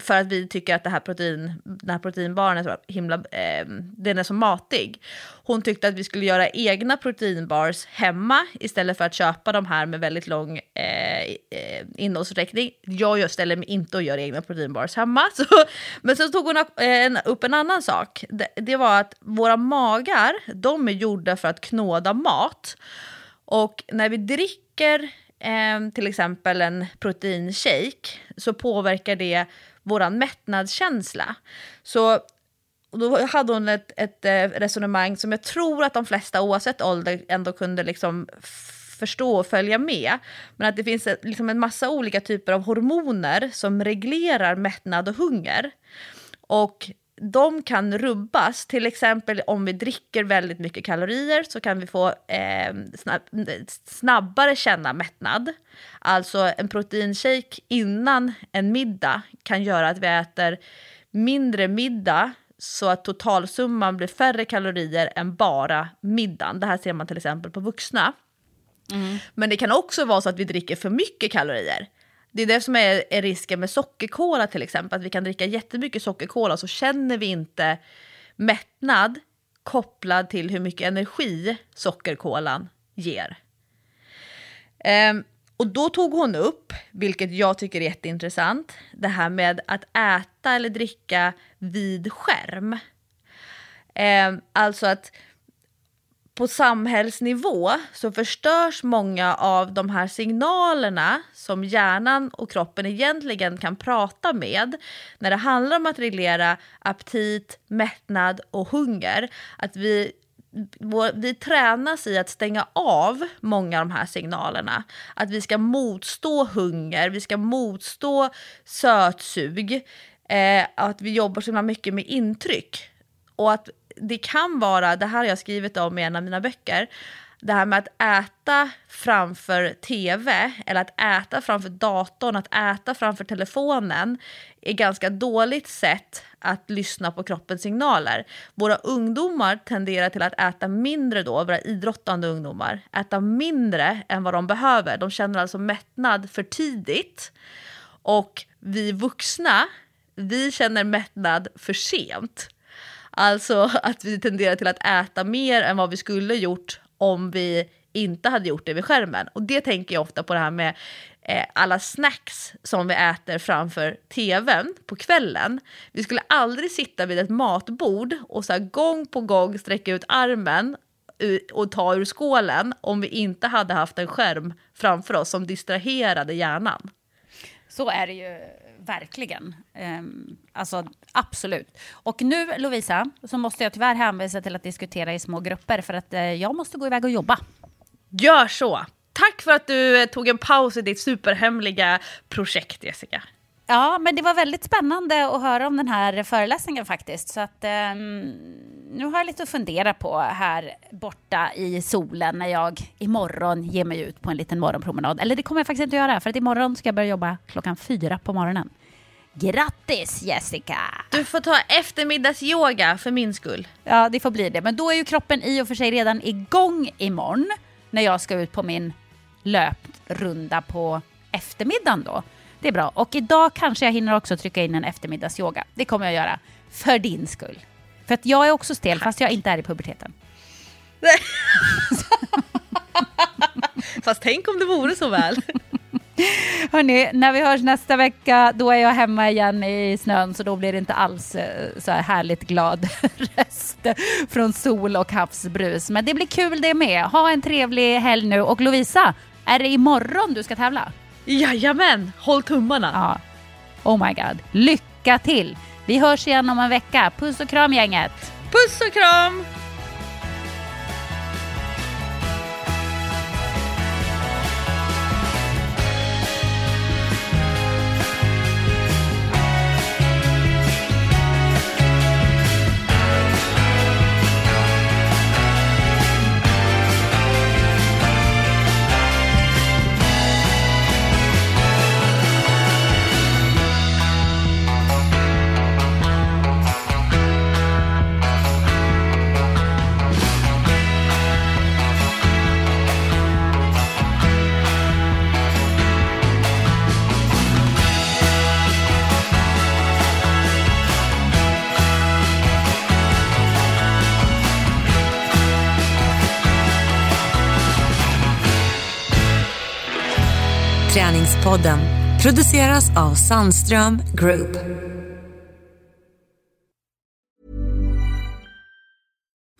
För att vi tycker att det här protein, den här proteinbaren är så himla, eh, den är så matig. Hon tyckte att vi skulle göra egna proteinbars hemma istället för att köpa de här med väldigt lång eh, eh innehållsförteckning. Jag ställer mig inte och gör egna proteinbars hemma. Så, men så tog hon upp en, upp en annan sak. Det, det var att våra magar, de är gjorda för att knåda mat. Och när vi dricker eh, till exempel en proteinshake så påverkar det vår mättnadskänsla. Så då hade hon ett, ett eh, resonemang som jag tror att de flesta oavsett ålder ändå kunde liksom förstå och följa med. Men att det finns liksom en massa olika typer av hormoner som reglerar mättnad och hunger. Och de kan rubbas, till exempel om vi dricker väldigt mycket kalorier så kan vi få eh, snabb, snabbare känna mättnad. Alltså en proteinshake innan en middag kan göra att vi äter mindre middag så att totalsumman blir färre kalorier än bara middagen. Det här ser man till exempel på vuxna. Mm. Men det kan också vara så att vi dricker för mycket kalorier. Det är det som är, är risken med sockerkola till exempel, att vi kan dricka jättemycket sockerkola så känner vi inte mättnad kopplad till hur mycket energi sockerkolan ger. Um, och då tog hon upp, vilket jag tycker är jätteintressant, det här med att äta eller dricka vid skärm. Um, alltså att på samhällsnivå så förstörs många av de här signalerna som hjärnan och kroppen egentligen kan prata med när det handlar om att reglera aptit, mättnad och hunger. Att vi vi tränas i att stänga av många av de här signalerna. Att vi ska motstå hunger, vi ska motstå sötsug. Eh, att vi jobbar så mycket med intryck. Och att det kan vara, det här har jag skrivit om i en av mina böcker, det här med att äta framför tv eller att äta framför datorn, att äta framför telefonen är ganska dåligt sätt att lyssna på kroppens signaler. Våra ungdomar tenderar till att äta mindre då, våra idrottande ungdomar, äta mindre än vad de behöver. De känner alltså mättnad för tidigt. Och vi vuxna, vi känner mättnad för sent. Alltså att vi tenderar till att äta mer än vad vi skulle gjort om vi inte hade gjort det vid skärmen. Och det tänker jag ofta på det här med eh, alla snacks som vi äter framför tvn på kvällen. Vi skulle aldrig sitta vid ett matbord och så här gång på gång sträcka ut armen och ta ur skålen om vi inte hade haft en skärm framför oss som distraherade hjärnan. Så är det ju verkligen. Um, alltså absolut. Och nu Lovisa, så måste jag tyvärr hänvisa till att diskutera i små grupper för att uh, jag måste gå iväg och jobba. Gör så! Tack för att du eh, tog en paus i ditt superhemliga projekt, Jessica. Ja, men det var väldigt spännande att höra om den här föreläsningen faktiskt. Så att, um, nu har jag lite att fundera på här borta i solen när jag imorgon ger mig ut på en liten morgonpromenad. Eller det kommer jag faktiskt inte göra, för att imorgon ska jag börja jobba klockan fyra på morgonen. Grattis Jessica! Du får ta eftermiddagsyoga för min skull. Ja, det får bli det. Men då är ju kroppen i och för sig redan igång imorgon när jag ska ut på min löprunda på eftermiddagen då. Det är bra. Och idag kanske jag hinner också trycka in en eftermiddagsyoga. Det kommer jag göra. För din skull. För att jag är också stel fast jag inte är i puberteten. fast tänk om det vore så väl. Hörni, när vi hörs nästa vecka då är jag hemma igen i snön så då blir det inte alls eh, så här härligt glad röst från sol och havsbrus. Men det blir kul det med. Ha en trevlig helg nu och Lovisa, är det imorgon du ska tävla? Jajamän, håll tummarna. Ja. Oh my god, lycka till! Vi hörs igen om en vecka. Puss och kram gänget! Puss och kram! Podden produceras av Sandström Group.